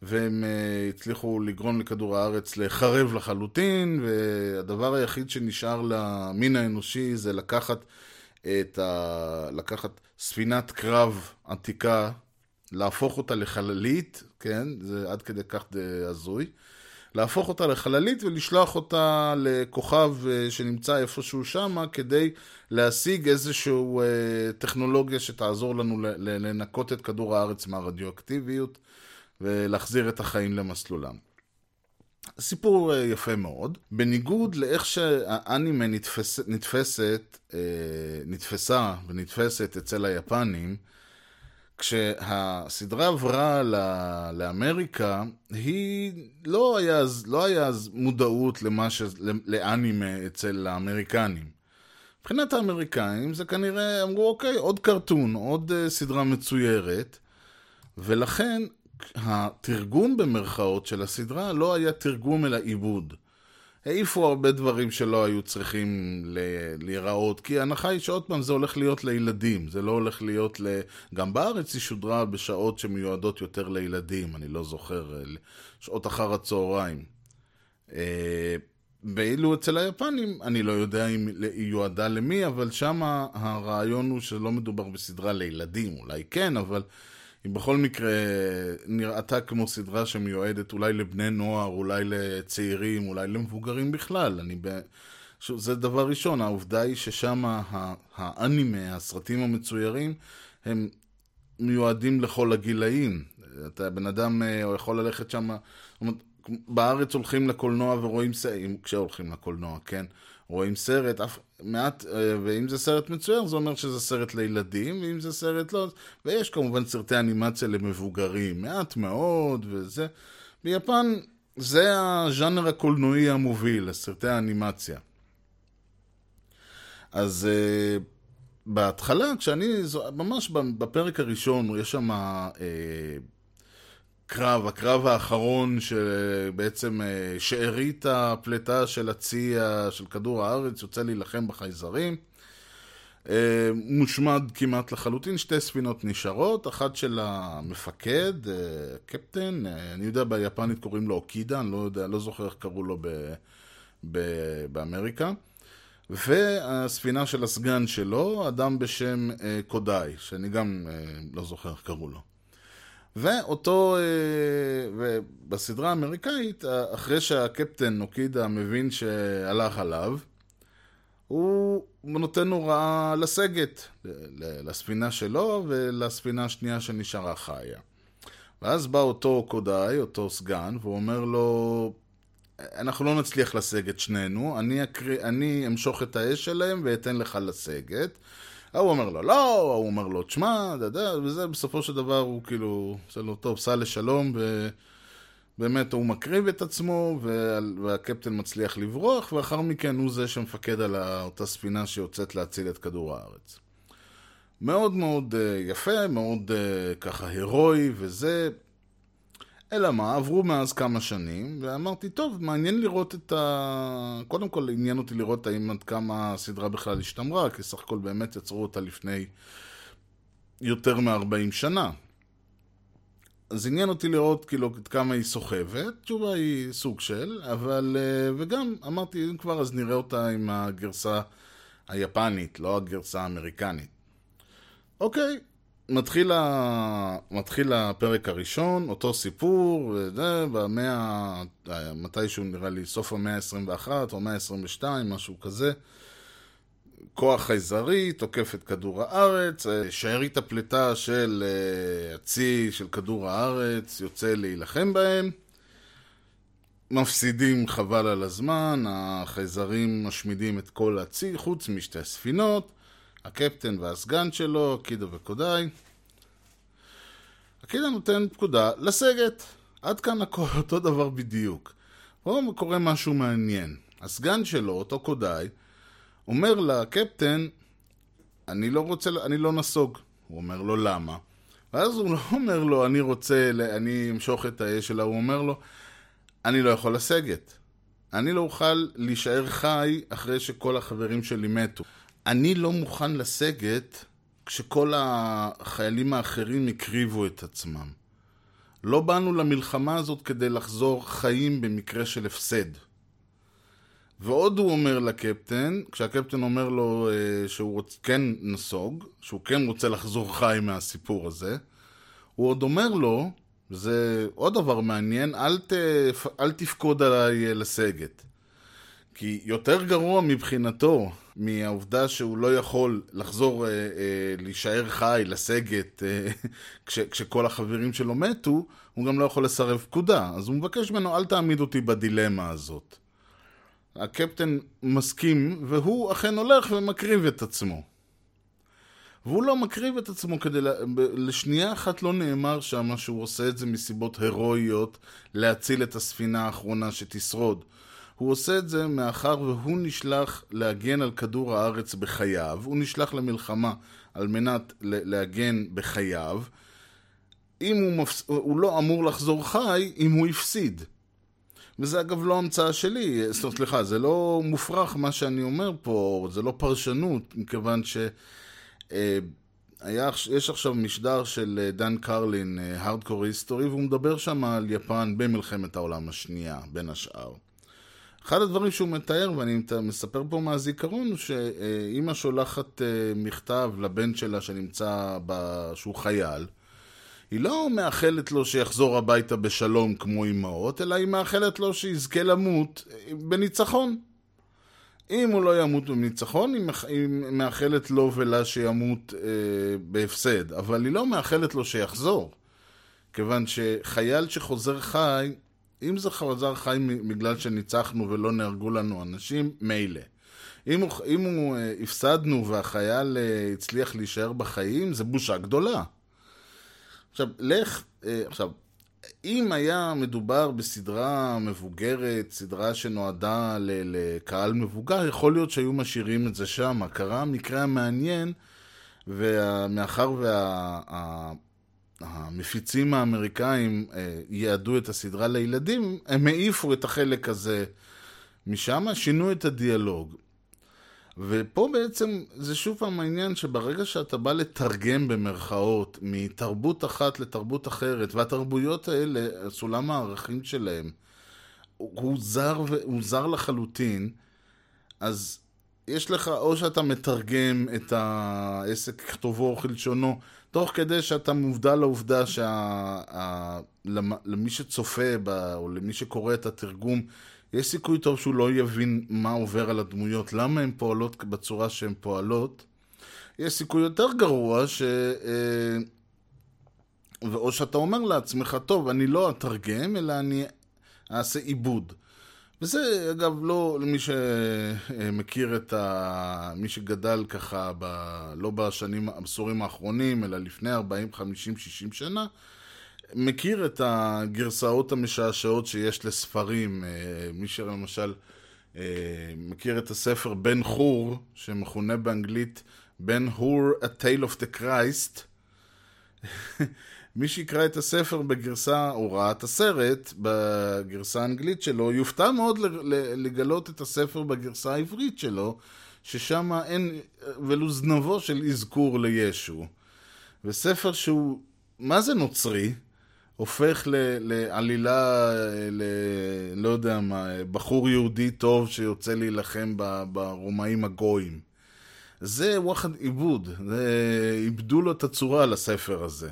והם אה, הצליחו לגרום לכדור הארץ לחרב לחלוטין, והדבר היחיד שנשאר למין האנושי זה לקחת את ה... לקחת ספינת קרב עתיקה, להפוך אותה לחללית, כן? זה עד כדי כך הזוי. להפוך אותה לחללית ולשלוח אותה לכוכב uh, שנמצא איפשהו שמה כדי להשיג איזושהי טכנולוגיה שתעזור לנו לנקות את כדור הארץ מהרדיואקטיביות. ולהחזיר את החיים למסלולם. סיפור אה, יפה מאוד. בניגוד לאיך שהאנימה נתפס, נתפסת, אה, נתפסה ונתפסת אצל היפנים, כשהסדרה עברה לאמריקה, היא לא היה, לא היה אז מודעות למה ש... לאנימה אצל האמריקנים. מבחינת האמריקאים זה כנראה אמרו אוקיי, עוד קרטון, עוד אה, סדרה מצוירת, ולכן התרגום במרכאות של הסדרה לא היה תרגום אלא עיבוד. העיפו הרבה דברים שלא היו צריכים להיראות, כי ההנחה היא שעוד פעם זה הולך להיות לילדים, זה לא הולך להיות ל... גם בארץ היא שודרה בשעות שמיועדות יותר לילדים, אני לא זוכר, שעות אחר הצהריים. אה, ואילו אצל היפנים, אני לא יודע אם היא יועדה למי, אבל שם הרעיון הוא שלא מדובר בסדרה לילדים, אולי כן, אבל היא בכל מקרה נראתה כמו סדרה שמיועדת אולי לבני נוער, אולי לצעירים, אולי למבוגרים בכלל. אני ב... זה דבר ראשון, העובדה היא ששם האנימה, הסרטים המצוירים, הם מיועדים לכל הגילאים. אתה בן אדם אה, יכול ללכת שם, בארץ הולכים לקולנוע ורואים, כשהולכים לקולנוע, כן? רואים סרט, אף, מעט, אה, ואם זה סרט מצויר זה אומר שזה סרט לילדים, ואם זה סרט לא, ויש כמובן סרטי אנימציה למבוגרים, מעט מאוד וזה. ביפן זה הז'אנר הקולנועי המוביל, סרטי האנימציה. אז uh, בהתחלה, כשאני, ממש בפרק הראשון, יש שם uh, הקרב, הקרב האחרון שבעצם אה, שארית הפליטה של הצי של כדור הארץ יוצא להילחם בחייזרים. אה, מושמד כמעט לחלוטין, שתי ספינות נשארות, אחת של המפקד, אה, קפטן, אני יודע ביפנית קוראים לו אוקידה, אני לא יודע, לא זוכר איך קראו לו ב, ב, באמריקה. והספינה של הסגן שלו, אדם בשם קודאי, שאני גם לא זוכר איך קראו לו. ואותו, אה, ובסדרה האמריקאית, אחרי שהקפטן נוקידה מבין שהלך עליו, הוא נותן הוראה לסגת לספינה שלו ולספינה השנייה שנשארה חיה. ואז בא אותו קודאי, אותו סגן, והוא אומר לו, אנחנו לא נצליח לסגת שנינו, אני, אקריא, אני אמשוך את האש שלהם ואתן לך לסגת. ההוא אומר לו, לא, ההוא אומר לו, תשמע, וזה בסופו של דבר הוא כאילו, עושה לו, טוב, סע לשלום, ו... באמת הוא מקריב את עצמו, והקפטן מצליח לברוח, ואחר מכן הוא זה שמפקד על אותה ספינה שיוצאת להציל את כדור הארץ. מאוד מאוד אה, יפה, מאוד אה, ככה הירואי וזה. אלא מה, עברו מאז כמה שנים, ואמרתי, טוב, מעניין לראות את ה... קודם כל עניין אותי לראות האם עד כמה הסדרה בכלל השתמרה, כי סך הכל באמת יצרו אותה לפני יותר מ-40 שנה. אז עניין אותי לראות כאילו עד כמה היא סוחבת, תשובה היא סוג של, אבל, אה, וגם אמרתי, אם כבר אז נראה אותה עם הגרסה היפנית, לא הגרסה האמריקנית. אוקיי, מתחיל, ה... מתחיל הפרק הראשון, אותו סיפור, וזה, במאה, מתישהו נראה לי סוף המאה ה-21 או המאה ה-22, משהו כזה. כוח חייזרי, תוקף את כדור הארץ, אה, שארית הפליטה של אה, הצי של כדור הארץ יוצא להילחם בהם. מפסידים חבל על הזמן, החייזרים משמידים את כל הצי חוץ משתי הספינות, הקפטן והסגן שלו, קידה וקודאי. הקידה נותן פקודה לסגת. עד כאן הכל אותו דבר בדיוק. פה קורה משהו מעניין. הסגן שלו, אותו קודאי, אומר לקפטן, אני לא רוצה, אני לא נסוג. הוא אומר לו, למה? ואז הוא לא אומר לו, אני רוצה, אני אמשוך את האש שלה, הוא אומר לו, אני לא יכול לסגת. אני לא אוכל להישאר חי אחרי שכל החברים שלי מתו. אני לא מוכן לסגת כשכל החיילים האחרים הקריבו את עצמם. לא באנו למלחמה הזאת כדי לחזור חיים במקרה של הפסד. ועוד הוא אומר לקפטן, כשהקפטן אומר לו אה, שהוא רוצ, כן נסוג, שהוא כן רוצה לחזור חי מהסיפור הזה, הוא עוד אומר לו, וזה עוד דבר מעניין, אל, ת, אל תפקוד עליי אה, לסגת. כי יותר גרוע מבחינתו מהעובדה שהוא לא יכול לחזור, אה, אה, להישאר חי, לסגת, אה, כש, כשכל החברים שלו מתו, הוא גם לא יכול לסרב פקודה. אז הוא מבקש ממנו, אל תעמיד אותי בדילמה הזאת. הקפטן מסכים, והוא אכן הולך ומקריב את עצמו. והוא לא מקריב את עצמו כדי... לשנייה אחת לא נאמר שם שהוא עושה את זה מסיבות הירואיות להציל את הספינה האחרונה שתשרוד. הוא עושה את זה מאחר והוא נשלח להגן על כדור הארץ בחייו, הוא נשלח למלחמה על מנת להגן בחייו. אם הוא, מפס... הוא לא אמור לחזור חי אם הוא הפסיד. וזה אגב לא המצאה שלי, סליחה, זה לא מופרך מה שאני אומר פה, זה לא פרשנות, מכיוון ש... אה, היה, יש עכשיו משדר של אה, דן קרלין, הארדקור היסטורי, והוא מדבר שם על יפן במלחמת העולם השנייה, בין השאר. אחד הדברים שהוא מתאר, ואני מספר פה מהזיכרון, הוא שאימא שולחת אה, מכתב לבן שלה שנמצא, ב... שהוא חייל, היא לא מאחלת לו שיחזור הביתה בשלום כמו אמהות, אלא היא מאחלת לו שיזכה למות בניצחון. אם הוא לא ימות בניצחון, היא מאחלת לו ולה שימות אה, בהפסד, אבל היא לא מאחלת לו שיחזור. כיוון שחייל שחוזר חי, אם זה חזר חי בגלל שניצחנו ולא נהרגו לנו אנשים, מילא. אם הוא, אם הוא אה, הפסדנו והחייל אה, הצליח להישאר בחיים, זה בושה גדולה. עכשיו, לך, אה, עכשיו, אם היה מדובר בסדרה מבוגרת, סדרה שנועדה לקהל מבוגר, יכול להיות שהיו משאירים את זה שם. קרה המקרה המעניין, ומאחר והמפיצים וה, האמריקאים אה, יעדו את הסדרה לילדים, הם העיפו את החלק הזה משם, שינו את הדיאלוג. ופה בעצם זה שוב פעם העניין שברגע שאתה בא לתרגם במרכאות מתרבות אחת לתרבות אחרת, והתרבויות האלה, סולם הערכים שלהם, הוא זר, הוא זר לחלוטין, אז יש לך, או שאתה מתרגם את העסק ככתובו או כלשונו, תוך כדי שאתה מובדל לעובדה שלמי שצופה ב, או למי שקורא את התרגום, יש סיכוי טוב שהוא לא יבין מה עובר על הדמויות, למה הן פועלות בצורה שהן פועלות. יש סיכוי יותר גרוע ש... אה, או שאתה אומר לעצמך, טוב, אני לא אתרגם, אלא אני אעשה עיבוד. וזה, אגב, לא למי שמכיר את ה... מי שגדל ככה, ב... לא בשנים, העשורים האחרונים, אלא לפני 40, 50, 60 שנה, מכיר את הגרסאות המשעשעות שיש לספרים. אה, מי שלמשל אה, מכיר את הספר בן חור, שמכונה באנגלית בן חור, A Tale of the Christ. מי שיקרא את הספר בגרסה, או ראה את הסרט בגרסה האנגלית שלו, יופתע מאוד לגלות את הספר בגרסה העברית שלו, ששם אין ולו זנבו של אזכור לישו. וספר שהוא, מה זה נוצרי? הופך ל, לעלילה, ל, לא יודע מה, בחור יהודי טוב שיוצא להילחם ברומאים הגויים. זה וואחד עיבוד, זה, איבדו לו את הצורה לספר הזה.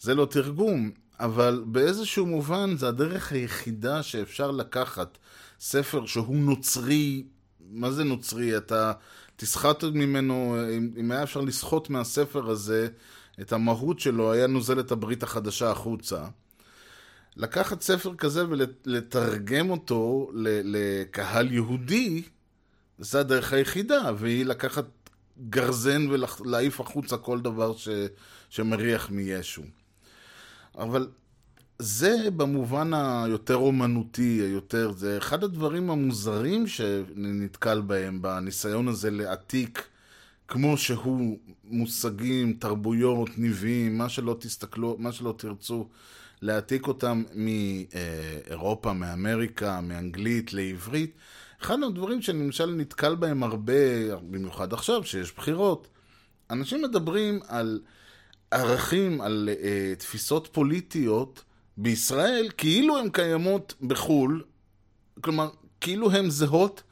זה לא תרגום, אבל באיזשהו מובן זה הדרך היחידה שאפשר לקחת ספר שהוא נוצרי, מה זה נוצרי? אתה תסחט ממנו, אם, אם היה אפשר לסחוט מהספר הזה את המהות שלו, היה נוזל את הברית החדשה החוצה. לקחת ספר כזה ולתרגם אותו לקהל יהודי, זה הדרך היחידה, והיא לקחת גרזן ולהעיף החוצה כל דבר ש, שמריח מישו. אבל זה במובן היותר אומנותי, היותר, זה אחד הדברים המוזרים שנתקל בהם בניסיון הזה להעתיק כמו שהוא מושגים, תרבויות, ניבים, מה שלא תסתכלו, מה שלא תרצו, להעתיק אותם מאירופה, מאמריקה, מאנגלית לעברית. אחד הדברים שאני למשל נתקל בהם הרבה, במיוחד עכשיו שיש בחירות, אנשים מדברים על ערכים, על uh, תפיסות פוליטיות בישראל, כאילו הן קיימות בחו"ל, כלומר, כאילו הן זהות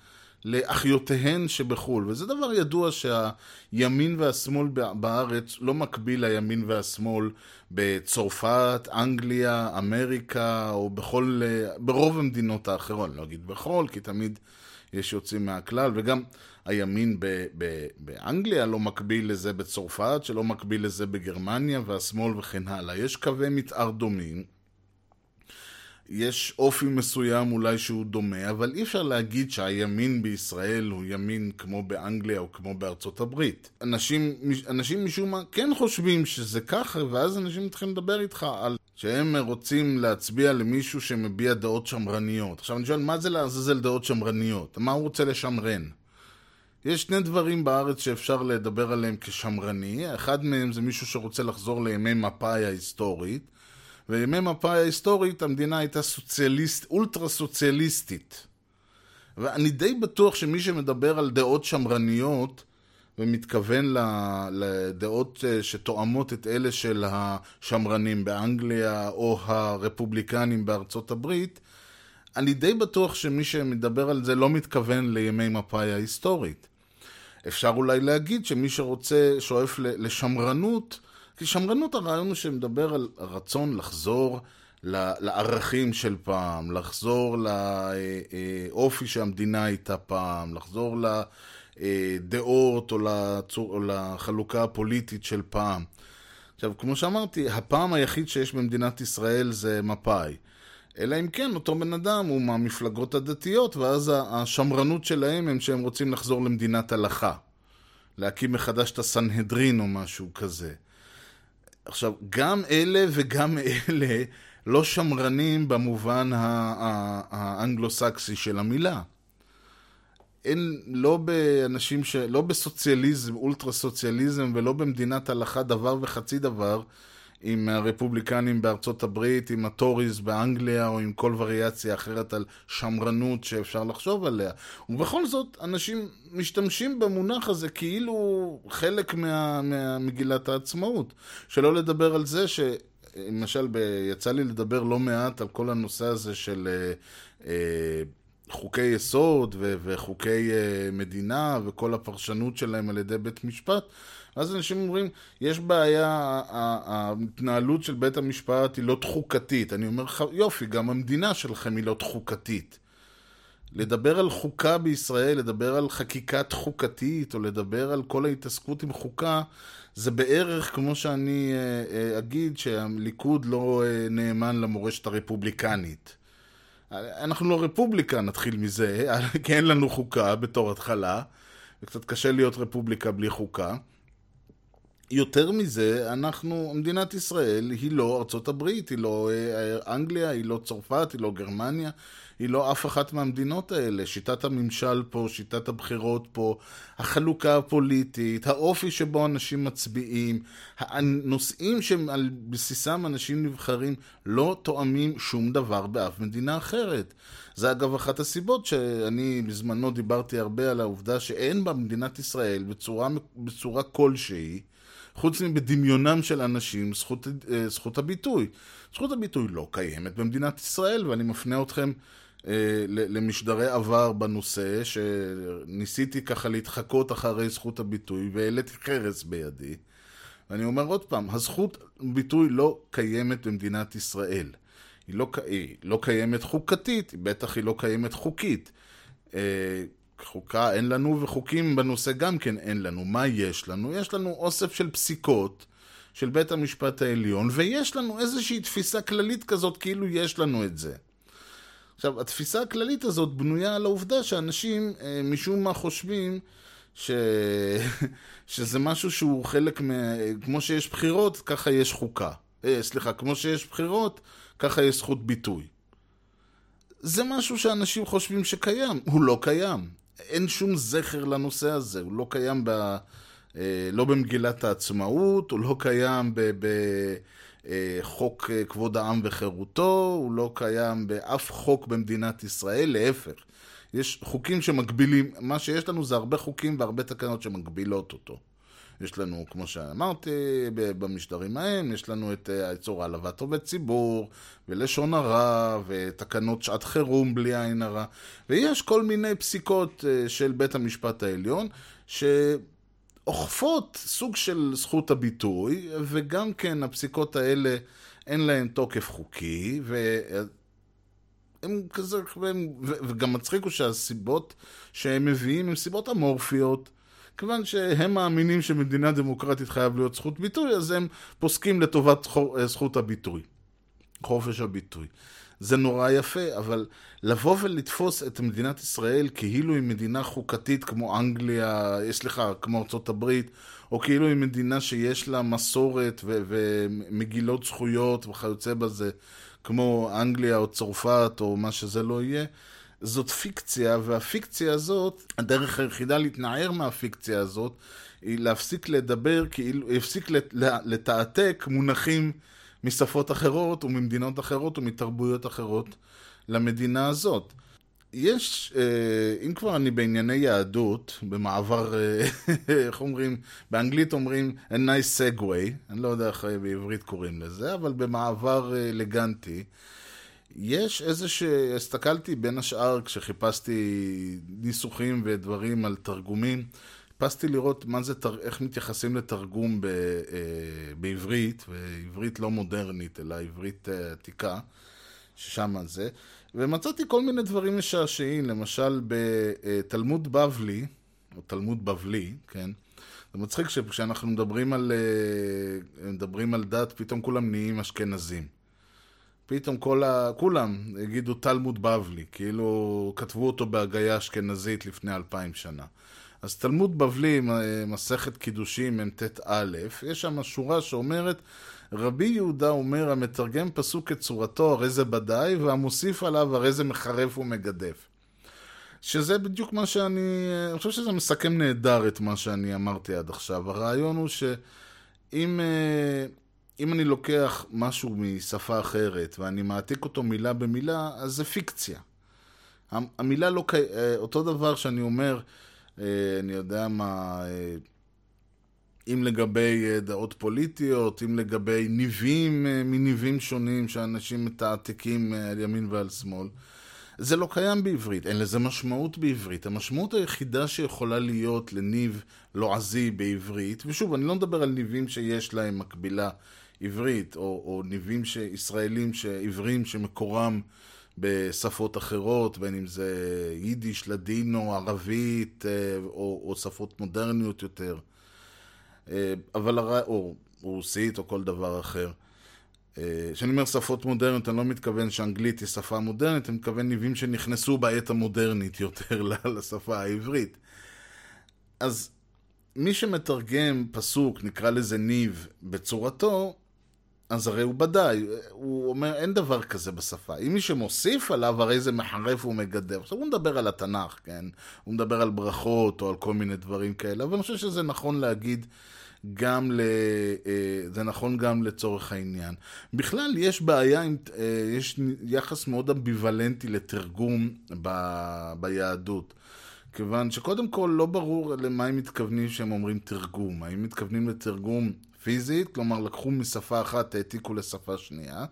לאחיותיהן שבחו"ל. וזה דבר ידוע שהימין והשמאל בארץ לא מקביל לימין והשמאל בצרפת, אנגליה, אמריקה, או בכל, אה, ברוב המדינות האחרות. אני לא אגיד בכל, כי תמיד יש יוצאים מהכלל, וגם הימין ב- ב- באנגליה לא מקביל לזה בצרפת, שלא מקביל לזה בגרמניה, והשמאל וכן הלאה. יש קווי מתאר דומים. יש אופי מסוים אולי שהוא דומה, אבל אי אפשר להגיד שהימין בישראל הוא ימין כמו באנגליה או כמו בארצות הברית. אנשים, אנשים משום מה כן חושבים שזה ככה, ואז אנשים מתחילים לדבר איתך על שהם רוצים להצביע למישהו שמביע דעות שמרניות. עכשיו אני שואל, מה זה לעזאזל דעות שמרניות? מה הוא רוצה לשמרן? יש שני דברים בארץ שאפשר לדבר עליהם כשמרני, אחד מהם זה מישהו שרוצה לחזור לימי מפא"י ההיסטורית, וימי מפא"י ההיסטורית המדינה הייתה סוציאליסט, אולטרה סוציאליסטית. ואני די בטוח שמי שמדבר על דעות שמרניות ומתכוון לדעות אה, שתואמות את אלה של השמרנים באנגליה או הרפובליקנים בארצות הברית, אני די בטוח שמי שמדבר על זה לא מתכוון לימי מפא"י ההיסטורית. אפשר אולי להגיד שמי שרוצה, שואף לשמרנות, כי שמרנות הרעיון הוא שמדבר על רצון לחזור לערכים של פעם, לחזור לאופי שהמדינה הייתה פעם, לחזור לדעות או, לצור, או לחלוקה הפוליטית של פעם. עכשיו, כמו שאמרתי, הפעם היחיד שיש במדינת ישראל זה מפא"י. אלא אם כן, אותו בן אדם הוא מהמפלגות הדתיות, ואז השמרנות שלהם הם שהם רוצים לחזור למדינת הלכה. להקים מחדש את הסנהדרין או משהו כזה. עכשיו, גם אלה וגם אלה לא שמרנים במובן האנגלו-סקסי של המילה. אין, לא באנשים ש... לא בסוציאליזם, אולטרה סוציאליזם, ולא במדינת הלכה דבר וחצי דבר, עם הרפובליקנים בארצות הברית, עם הטוריז באנגליה, או עם כל וריאציה אחרת על שמרנות שאפשר לחשוב עליה. ובכל זאת, אנשים משתמשים במונח הזה כאילו חלק מה, מהמגילת העצמאות. שלא לדבר על זה ש... למשל, ב... יצא לי לדבר לא מעט על כל הנושא הזה של אה, אה, חוקי יסוד ו... וחוקי אה, מדינה וכל הפרשנות שלהם על ידי בית משפט. אז אנשים אומרים, יש בעיה, ההתנהלות של בית המשפט היא לא תחוקתית. אני אומר לך, יופי, גם המדינה שלכם היא לא תחוקתית. לדבר על חוקה בישראל, לדבר על חקיקת חוקתית, או לדבר על כל ההתעסקות עם חוקה, זה בערך כמו שאני אה, אה, אגיד שהליכוד לא אה, נאמן למורשת הרפובליקנית. אנחנו לא רפובליקה, נתחיל מזה, כי אין לנו חוקה בתור התחלה, וקצת קשה להיות רפובליקה בלי חוקה. יותר מזה, אנחנו, מדינת ישראל היא לא ארצות הברית, היא לא אנגליה, היא לא צרפת, היא לא גרמניה, היא לא אף אחת מהמדינות האלה. שיטת הממשל פה, שיטת הבחירות פה, החלוקה הפוליטית, האופי שבו אנשים מצביעים, הנושאים שעל בסיסם אנשים נבחרים לא תואמים שום דבר באף מדינה אחרת. זה אגב אחת הסיבות שאני בזמנו דיברתי הרבה על העובדה שאין במדינת ישראל בצורה, בצורה כלשהי חוץ מבדמיונם של אנשים, זכות, אה, זכות הביטוי. זכות הביטוי לא קיימת במדינת ישראל, ואני מפנה אתכם אה, למשדרי עבר בנושא, שניסיתי ככה להתחקות אחרי זכות הביטוי, והעליתי חרס בידי. ואני אומר עוד פעם, הזכות ביטוי לא קיימת במדינת ישראל. היא לא, היא לא קיימת חוקתית, בטח היא לא קיימת חוקית. חוקה אין לנו, וחוקים בנושא גם כן אין לנו. מה יש לנו? יש לנו אוסף של פסיקות של בית המשפט העליון, ויש לנו איזושהי תפיסה כללית כזאת, כאילו יש לנו את זה. עכשיו, התפיסה הכללית הזאת בנויה על העובדה שאנשים אה, משום מה חושבים ש... שזה משהו שהוא חלק מ... כמו שיש בחירות, ככה יש חוקה. אה, סליחה, כמו שיש בחירות, ככה יש זכות ביטוי. זה משהו שאנשים חושבים שקיים, הוא לא קיים. אין שום זכר לנושא הזה, הוא לא קיים ב... אה, לא במגילת העצמאות, הוא לא קיים ב... ב אה, אה, כבוד העם וחירותו, הוא לא קיים באף חוק במדינת ישראל, להפך. יש חוקים שמגבילים, מה שיש לנו זה הרבה חוקים והרבה תקנות שמגבילות אותו. יש לנו, כמו שאמרתי, במשדרים ההם, יש לנו את האיסור העלבת עובד ציבור, ולשון הרע, ותקנות שעת חירום בלי עין הרע, ויש כל מיני פסיקות אה, של בית המשפט העליון, שאוכפות סוג של זכות הביטוי, וגם כן הפסיקות האלה אין להן תוקף חוקי, ו... הם כזה, והם, וגם מצחיק הוא שהסיבות שהם מביאים הן סיבות אמורפיות, כיוון שהם מאמינים שמדינה דמוקרטית חייב להיות זכות ביטוי, אז הם פוסקים לטובת אה, זכות הביטוי, חופש הביטוי. זה נורא יפה, אבל לבוא ולתפוס את מדינת ישראל כאילו היא מדינה חוקתית כמו אנגליה, אה, סליחה, כמו ארצות הברית, או כאילו היא מדינה שיש לה מסורת ו- ומגילות זכויות וכיוצא בזה, כמו אנגליה או צרפת או מה שזה לא יהיה, זאת פיקציה, והפיקציה הזאת, הדרך היחידה להתנער מהפיקציה הזאת, היא להפסיק לדבר, כאילו, להפסיק לתעתק מונחים משפות אחרות וממדינות אחרות ומתרבויות אחרות למדינה הזאת. יש, אה, אם כבר אני בענייני יהדות, במעבר, אה, איך אומרים, באנגלית אומרים a nice segway, אני לא יודע איך בעברית קוראים לזה, אבל במעבר אה, אלגנטי. יש איזה ש... הסתכלתי בין השאר כשחיפשתי ניסוחים ודברים על תרגומים, חיפשתי לראות מה זה, איך מתייחסים לתרגום ב... אה, בעברית, ועברית לא מודרנית, אלא עברית אה, עתיקה, ששם זה, ומצאתי כל מיני דברים משעשעים, למשל בתלמוד בבלי, או תלמוד בבלי, כן? זה מצחיק שכשאנחנו מדברים על, אה, מדברים על דת, פתאום כולם נהיים אשכנזים. פתאום כל ה... כולם יגידו תלמוד בבלי, כאילו כתבו אותו בהגייה אשכנזית לפני אלפיים שנה. אז תלמוד בבלי, מסכת קידושים, מ"ט א', יש שם שורה שאומרת, רבי יהודה אומר, המתרגם פסוק כצורתו, הרי זה בדי, והמוסיף עליו, הרי זה מחרף ומגדף. שזה בדיוק מה שאני... אני חושב שזה מסכם נהדר את מה שאני אמרתי עד עכשיו. הרעיון הוא שאם... אם אני לוקח משהו משפה אחרת ואני מעתיק אותו מילה במילה, אז זה פיקציה. המילה לא... אה, אותו דבר שאני אומר, אה, אני יודע מה... אה, אם לגבי דעות פוליטיות, אם לגבי ניבים מניבים שונים שאנשים מתעתקים על ימין ועל שמאל. זה לא קיים בעברית, אין לזה משמעות בעברית. המשמעות היחידה שיכולה להיות לניב לועזי בעברית, ושוב, אני לא מדבר על ניבים שיש להם מקבילה עברית, או, או ניבים ש... ישראלים עבריים שמקורם בשפות אחרות, בין אם זה יידיש, לדינו, ערבית, אה, או, או שפות מודרניות יותר, אה, אבל הר... או רוסית או כל דבר אחר. אה, כשאני אומר שפות מודרניות, אני לא מתכוון שאנגלית היא שפה מודרנית, אני מתכוון ניבים שנכנסו בעת המודרנית יותר לשפה העברית. אז מי שמתרגם פסוק, נקרא לזה ניב, בצורתו, אז הרי הוא בדאי, הוא אומר אין דבר כזה בשפה. אם מי שמוסיף עליו, הרי זה מחרף ומגדר. עכשיו הוא מדבר על התנ"ך, כן? הוא מדבר על ברכות או על כל מיני דברים כאלה, אבל אני חושב שזה נכון להגיד גם ל... אה, זה נכון גם לצורך העניין. בכלל, יש בעיה, עם... אה, יש יחס מאוד אמביוולנטי לתרגום ב... ביהדות. כיוון שקודם כל לא ברור למה הם מתכוונים כשהם אומרים תרגום. האם מתכוונים לתרגום פיזית, כלומר לקחו משפה אחת, העתיקו לשפה שנייה,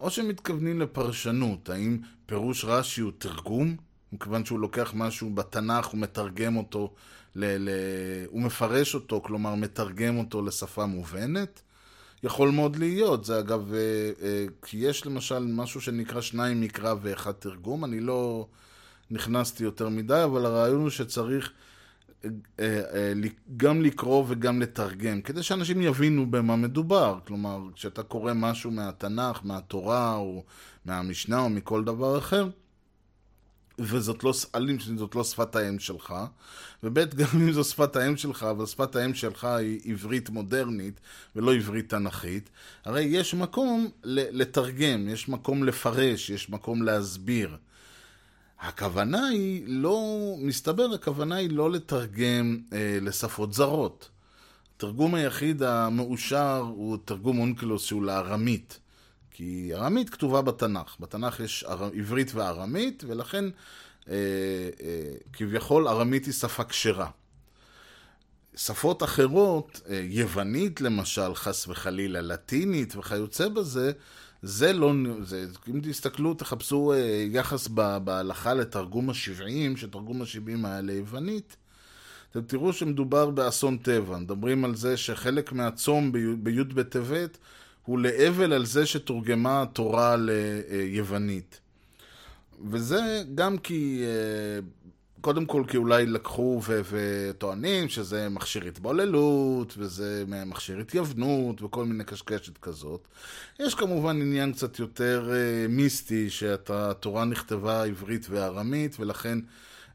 או שהם מתכוונים לפרשנות, האם פירוש רש"י הוא תרגום, מכיוון שהוא לוקח משהו בתנ"ך, הוא מתרגם אותו, ל- ל- הוא מפרש אותו, כלומר מתרגם אותו לשפה מובנת. יכול מאוד להיות, זה אגב, אה, אה, כי יש למשל משהו שנקרא שניים מקרא ואחד תרגום, אני לא נכנסתי יותר מדי, אבל הרעיון הוא שצריך גם לקרוא וגם לתרגם, כדי שאנשים יבינו במה מדובר. כלומר, כשאתה קורא משהו מהתנ"ך, מהתורה, או מהמשנה, או מכל דבר אחר, וזאת לא, אלים שזאת לא שפת האם שלך, וב' גם אם זו שפת האם שלך, אבל שפת האם שלך היא עברית מודרנית ולא עברית תנכית, הרי יש מקום לתרגם, יש מקום לפרש, יש מקום להסביר. הכוונה היא לא, מסתבר, הכוונה היא לא לתרגם אה, לשפות זרות. התרגום היחיד המאושר הוא תרגום אונקלוס שהוא לארמית. כי ארמית כתובה בתנ"ך. בתנ"ך יש עברית וארמית, ולכן אה, אה, כביכול ארמית היא שפה כשרה. שפות אחרות, אה, יוונית למשל, חס וחלילה, לטינית וכיוצא בזה, זה לא, זה, אם תסתכלו, תחפשו אה, יחס בהלכה לתרגום ה-70, שתרגום ה-70 היה ליוונית, אתם תראו שמדובר באסון טבע. מדברים על זה שחלק מהצום בי' בטבת הוא לאבל על זה שתורגמה התורה ליוונית. וזה גם כי אה, קודם כל כי אולי לקחו ו- וטוענים שזה מכשיר התבוללות, וזה מכשיר התייוונות, וכל מיני קשקשת כזאת. יש כמובן עניין קצת יותר uh, מיסטי, שהתורה נכתבה עברית וארמית, ולכן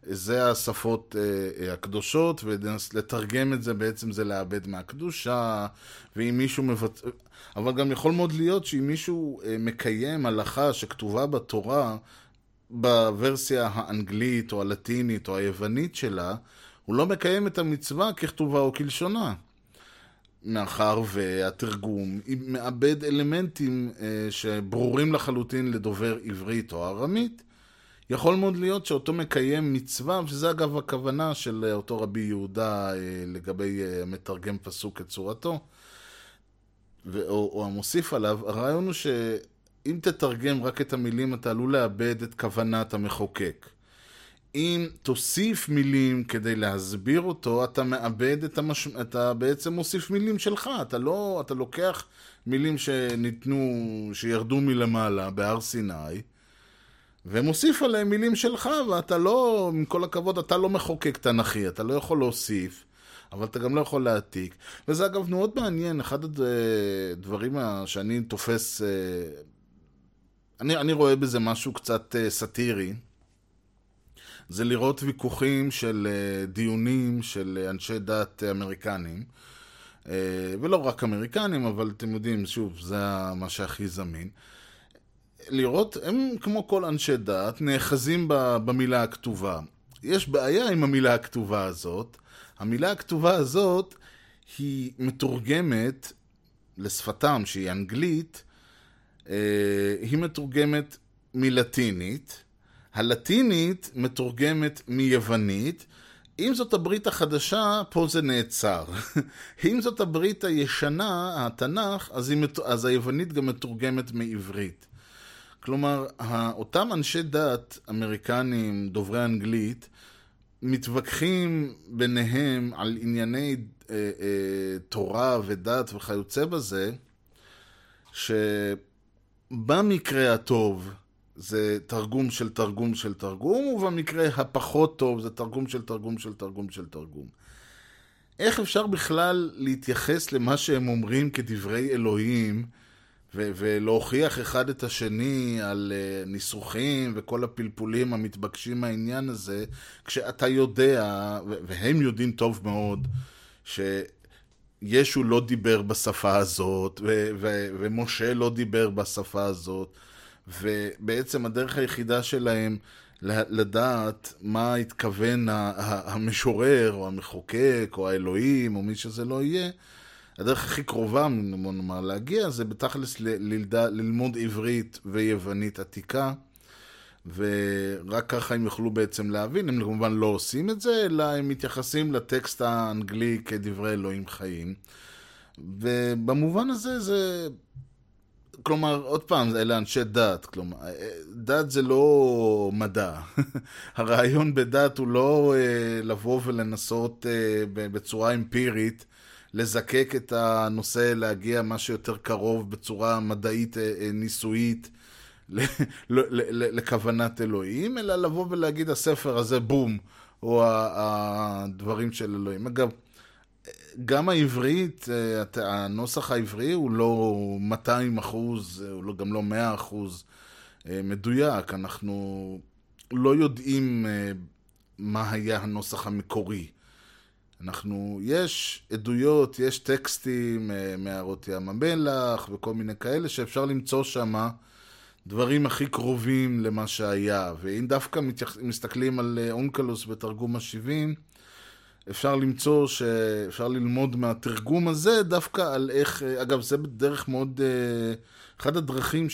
זה השפות uh, הקדושות, ולתרגם את זה בעצם זה לאבד מהקדושה, ואם מישהו מבצע... אבל גם יכול מאוד להיות שאם מישהו uh, מקיים הלכה שכתובה בתורה, בוורסיה האנגלית או הלטינית או היוונית שלה, הוא לא מקיים את המצווה ככתובה או כלשונה. מאחר והתרגום מאבד אלמנטים אה, שברורים לחלוטין לדובר עברית או ארמית, יכול מאוד להיות שאותו מקיים מצווה, וזה אגב הכוונה של אותו רבי יהודה אה, לגבי אה, מתרגם פסוק כצורתו, ו- או, או המוסיף עליו, הרעיון הוא ש... אם תתרגם רק את המילים, אתה עלול לאבד את כוונת המחוקק. אם תוסיף מילים כדי להסביר אותו, אתה מאבד את המש... אתה בעצם מוסיף מילים שלך. אתה לא... אתה לוקח מילים שניתנו, שירדו מלמעלה בהר סיני, ומוסיף עליהם מילים שלך, ואתה לא, עם כל הכבוד, אתה לא מחוקק תנכי, אתה לא יכול להוסיף. אבל אתה גם לא יכול להעתיק. וזה אגב מאוד מעניין, אחד הדברים שאני תופס אה, אני, אני רואה בזה משהו קצת uh, סאטירי. זה לראות ויכוחים של uh, דיונים של uh, אנשי דת אמריקנים, uh, ולא רק אמריקנים, אבל אתם יודעים, שוב, זה מה שהכי זמין. לראות, הם כמו כל אנשי דת, נאחזים במילה הכתובה. יש בעיה עם המילה הכתובה הזאת. המילה הכתובה הזאת היא מתורגמת לשפתם, שהיא אנגלית, אה, היא מתורגמת מלטינית. הלטינית מתורגמת מיוונית. אם זאת הברית החדשה, פה זה נעצר. אם זאת הברית הישנה, התנ"ך, אז, היא, אז היוונית גם מתורגמת מעברית. כלומר, אותם אנשי דת אמריקנים, דוברי אנגלית, מתווכחים ביניהם על ענייני אה, אה, תורה ודת וכיוצא בזה, שבמקרה הטוב זה תרגום של תרגום של תרגום, ובמקרה הפחות טוב זה תרגום של תרגום של תרגום של תרגום. איך אפשר בכלל להתייחס למה שהם אומרים כדברי אלוהים, ו- ולהוכיח אחד את השני על uh, ניסוחים וכל הפלפולים המתבקשים מהעניין הזה, כשאתה יודע, ו- והם יודעים טוב מאוד, שישו לא דיבר בשפה הזאת, ו- ו- ומשה לא דיבר בשפה הזאת, ובעצם הדרך היחידה שלהם לדעת מה התכוון המשורר, או המחוקק, או האלוהים, או מי שזה לא יהיה, הדרך הכי קרובה, נאמר, להגיע, זה בתכלס ללמוד עברית ויוונית עתיקה, ורק ככה הם יוכלו בעצם להבין, הם כמובן לא עושים את זה, אלא הם מתייחסים לטקסט האנגלי כדברי אלוהים חיים. ובמובן הזה זה... כלומר, עוד פעם, אלה אנשי דת, כלומר, דת זה לא מדע. הרעיון בדת הוא לא אה, לבוא ולנסות אה, בצורה אמפירית לזקק את הנושא, להגיע מה שיותר קרוב בצורה מדעית אה, אה, ניסויית לכוונת אלוהים, אלא לבוא ולהגיד הספר הזה בום, או הדברים של אלוהים. אגב, גם העברית, אה, הנוסח העברי הוא לא 200 אחוז, הוא לא, גם לא 100 אחוז מדויק. אנחנו לא יודעים מה היה הנוסח המקורי. אנחנו, יש עדויות, יש טקסטים אה, מערות ים המלח וכל מיני כאלה שאפשר למצוא שם דברים הכי קרובים למה שהיה. ואם דווקא מתייח... מסתכלים על אה, אונקלוס בתרגום ה-70, אפשר למצוא שאפשר ללמוד מהתרגום הזה דווקא על איך, אה, אגב, זה בדרך מאוד, אחד הדרכים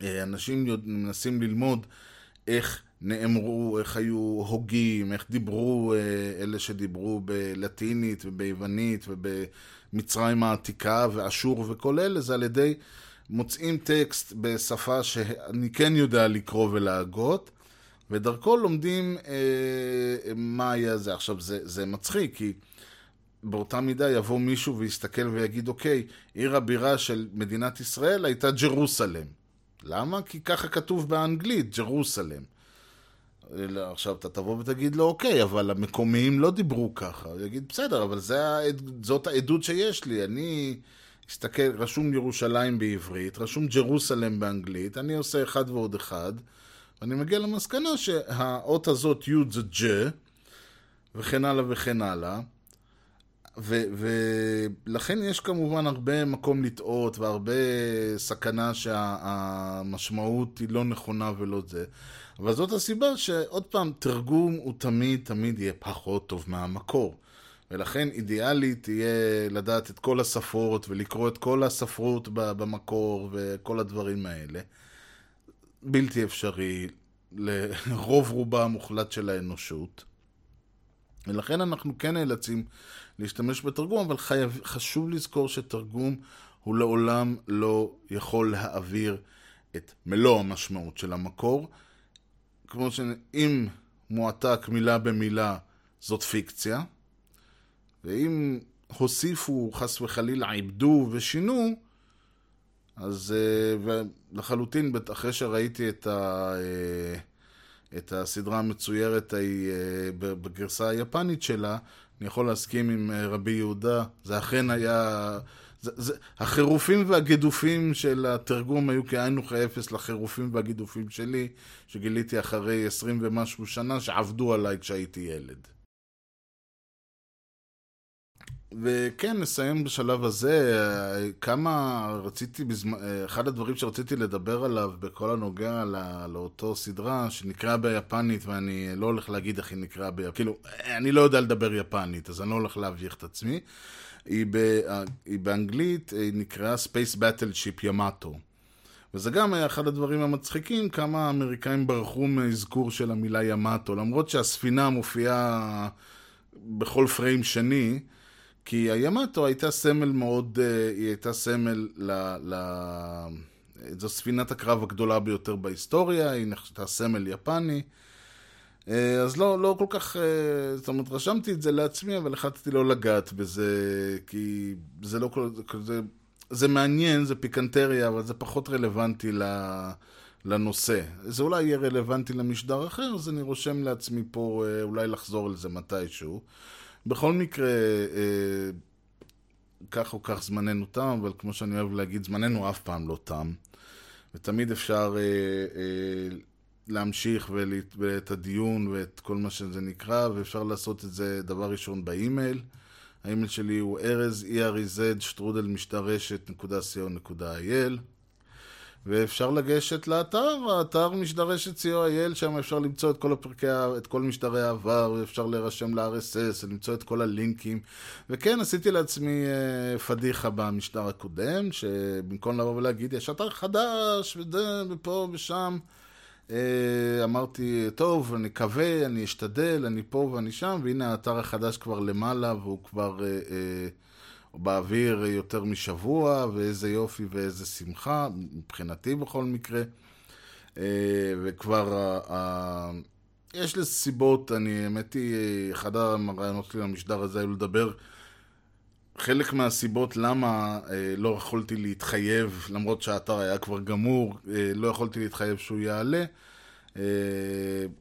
שאנשים מנסים ללמוד איך נאמרו, איך היו הוגים, איך דיברו אה, אלה שדיברו בלטינית וביוונית ובמצרים העתיקה ואשור וכל אלה, זה על ידי מוצאים טקסט בשפה שאני כן יודע לקרוא ולהגות, ודרכו לומדים אה, מה היה זה. עכשיו, זה, זה מצחיק, כי באותה מידה יבוא מישהו ויסתכל ויגיד, אוקיי, עיר הבירה של מדינת ישראל הייתה Jerusalem. למה? כי ככה כתוב באנגלית, Jerusalem. עכשיו אתה תבוא ותגיד לו, אוקיי, אבל המקומיים לא דיברו ככה. הוא יגיד, בסדר, אבל זה, זאת העדות שיש לי. אני אסתכל, רשום ירושלים בעברית, רשום Jerusalem באנגלית, אני עושה אחד ועוד אחד, ואני מגיע למסקנה שהאות הזאת, י' זה ג', וכן הלאה וכן הלאה. ולכן יש כמובן הרבה מקום לטעות והרבה סכנה שהמשמעות היא לא נכונה ולא זה. אבל זאת הסיבה שעוד פעם, תרגום הוא תמיד תמיד יהיה פחות טוב מהמקור. ולכן אידיאלית יהיה לדעת את כל השפות ולקרוא את כל הספרות במקור וכל הדברים האלה. בלתי אפשרי לרוב רובה המוחלט של האנושות. ולכן אנחנו כן נאלצים להשתמש בתרגום, אבל חייב, חשוב לזכור שתרגום הוא לעולם לא יכול להעביר את מלוא המשמעות של המקור. כמו שאם מועתק מילה במילה זאת פיקציה, ואם הוסיפו חס וחלילה עיבדו ושינו, אז אה, לחלוטין, אחרי שראיתי את, ה, אה, את הסדרה המצוירת אה, בגרסה היפנית שלה, אני יכול להסכים עם רבי יהודה, זה אכן היה זה, זה, החירופים והגידופים של התרגום היו כאין וכאפס לחירופים והגידופים שלי, שגיליתי אחרי עשרים ומשהו שנה שעבדו עליי כשהייתי ילד. וכן, נסיים בשלב הזה. כמה רציתי, אחד הדברים שרציתי לדבר עליו בכל הנוגע לא, לאותו סדרה, שנקראה ביפנית, ואני לא הולך להגיד איך היא נקראה ביפנית, כאילו, אני לא יודע לדבר יפנית, אז אני לא הולך להביך את עצמי. היא, ב, היא באנגלית, היא נקראה Space Battleship Yamato. וזה גם היה אחד הדברים המצחיקים, כמה האמריקאים ברחו מאזכור של המילה ימטו, למרות שהספינה מופיעה בכל פריים שני, כי הימטו הייתה סמל מאוד, אה, היא הייתה סמל ל... ל... זו ספינת הקרב הגדולה ביותר בהיסטוריה, היא נחשתה סמל יפני. אה, אז לא, לא כל כך, אה, זאת אומרת, רשמתי את זה לעצמי, אבל החלטתי לא לגעת בזה, כי זה לא כל... זה, זה מעניין, זה פיקנטריה, אבל זה פחות רלוונטי לנושא. זה אולי יהיה רלוונטי למשדר אחר, אז אני רושם לעצמי פה אולי לחזור על זה מתישהו. בכל מקרה, אה, כך או כך זמננו תם, אבל כמו שאני אוהב להגיד, זמננו אף פעם לא תם. ותמיד אפשר אה, אה, להמשיך ואת הדיון ואת כל מה שזה נקרא, ואפשר לעשות את זה דבר ראשון באימייל. האימייל שלי הוא ארז, e-r-e-z, שטרודל משדרשת, נקודה co.il. ואפשר לגשת לאתר, האתר משדרשת co.il, שם אפשר למצוא את כל הפרקי, את כל משדרי העבר, ואפשר להירשם ל-RSS, ולמצוא את כל הלינקים. וכן, עשיתי לעצמי uh, פדיחה במשדר הקודם, שבמקום לבוא ולהגיד, יש אתר חדש, וזה, ופה ושם, uh, אמרתי, טוב, אני מקווה, אני אשתדל, אני פה ואני שם, והנה האתר החדש כבר למעלה, והוא כבר... Uh, uh, באוויר יותר משבוע, ואיזה יופי ואיזה שמחה, מבחינתי בכל מקרה. אה, וכבר, יש לזה סיבות, אני, האמת היא, אחד הרעיונות שלי למשדר הזה היו לדבר חלק מהסיבות למה אה, לא יכולתי להתחייב, למרות שהאתר היה כבר גמור, אה, לא יכולתי להתחייב שהוא יעלה.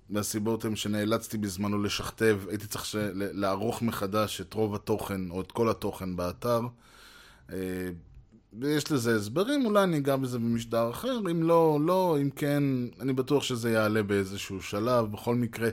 מהסיבות הן שנאלצתי בזמנו לשכתב, הייתי צריך ש... לערוך מחדש את רוב התוכן, או את כל התוכן באתר. אה, ויש לזה הסברים, אולי אני אגע בזה במשדר אחר, אם לא, לא, אם כן, אני בטוח שזה יעלה באיזשהו שלב. בכל מקרה,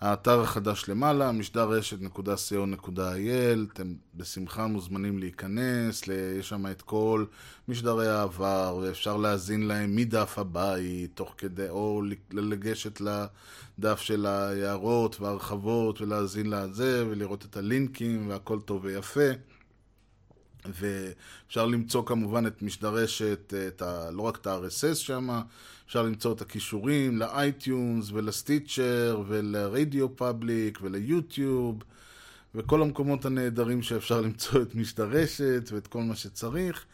האתר החדש למעלה, משדר רשת.co.il, אתם בשמחה מוזמנים להיכנס, יש שם את כל משדרי העבר, ואפשר להאזין להם מדף הבית, תוך כדי, או לגשת לדף של ההערות וההרחבות, ולהאזין לזה, ולראות את הלינקים, והכל טוב ויפה. ואפשר למצוא כמובן את משדרשת, את ה, לא רק את ה RSS שם, אפשר למצוא את הקישורים ל iTunes ול Stitcher ול RadioPublic וליוטיוב וכל המקומות הנהדרים שאפשר למצוא את משדרשת ואת כל מה שצריך.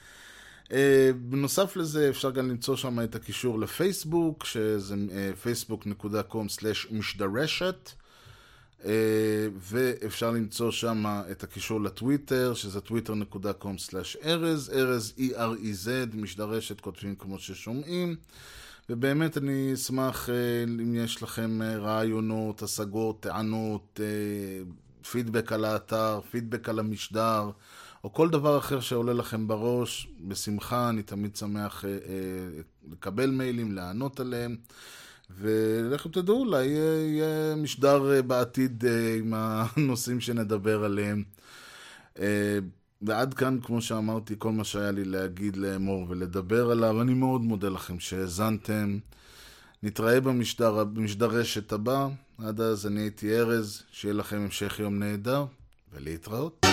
אה, בנוסף לזה אפשר גם למצוא שם את הקישור לפייסבוק, שזה facebook.com/משדרשת. אה, ואפשר למצוא שם את הקישור לטוויטר, שזה twitter.com/ארז, ארז E-R-E-Z, משדרשת, כותבים כמו ששומעים. ובאמת אני אשמח אה, אם יש לכם אה, רעיונות, השגות, טענות, פידבק על האתר, פידבק על המשדר, או כל דבר אחר שעולה לכם בראש, בשמחה, אני תמיד שמח לקבל מיילים, לענות עליהם. ולכו תדעו, אולי יהיה משדר אה, בעתיד אה, עם הנושאים שנדבר עליהם. ועד כאן, כמו שאמרתי, כל מה שהיה לי להגיד לאמור ולדבר עליו. אני מאוד מודה לכם שהאזנתם. נתראה במשדר, במשדר רשת הבא. עד אז אני הייתי ארז, שיהיה לכם המשך יום נהדר, ולהתראות.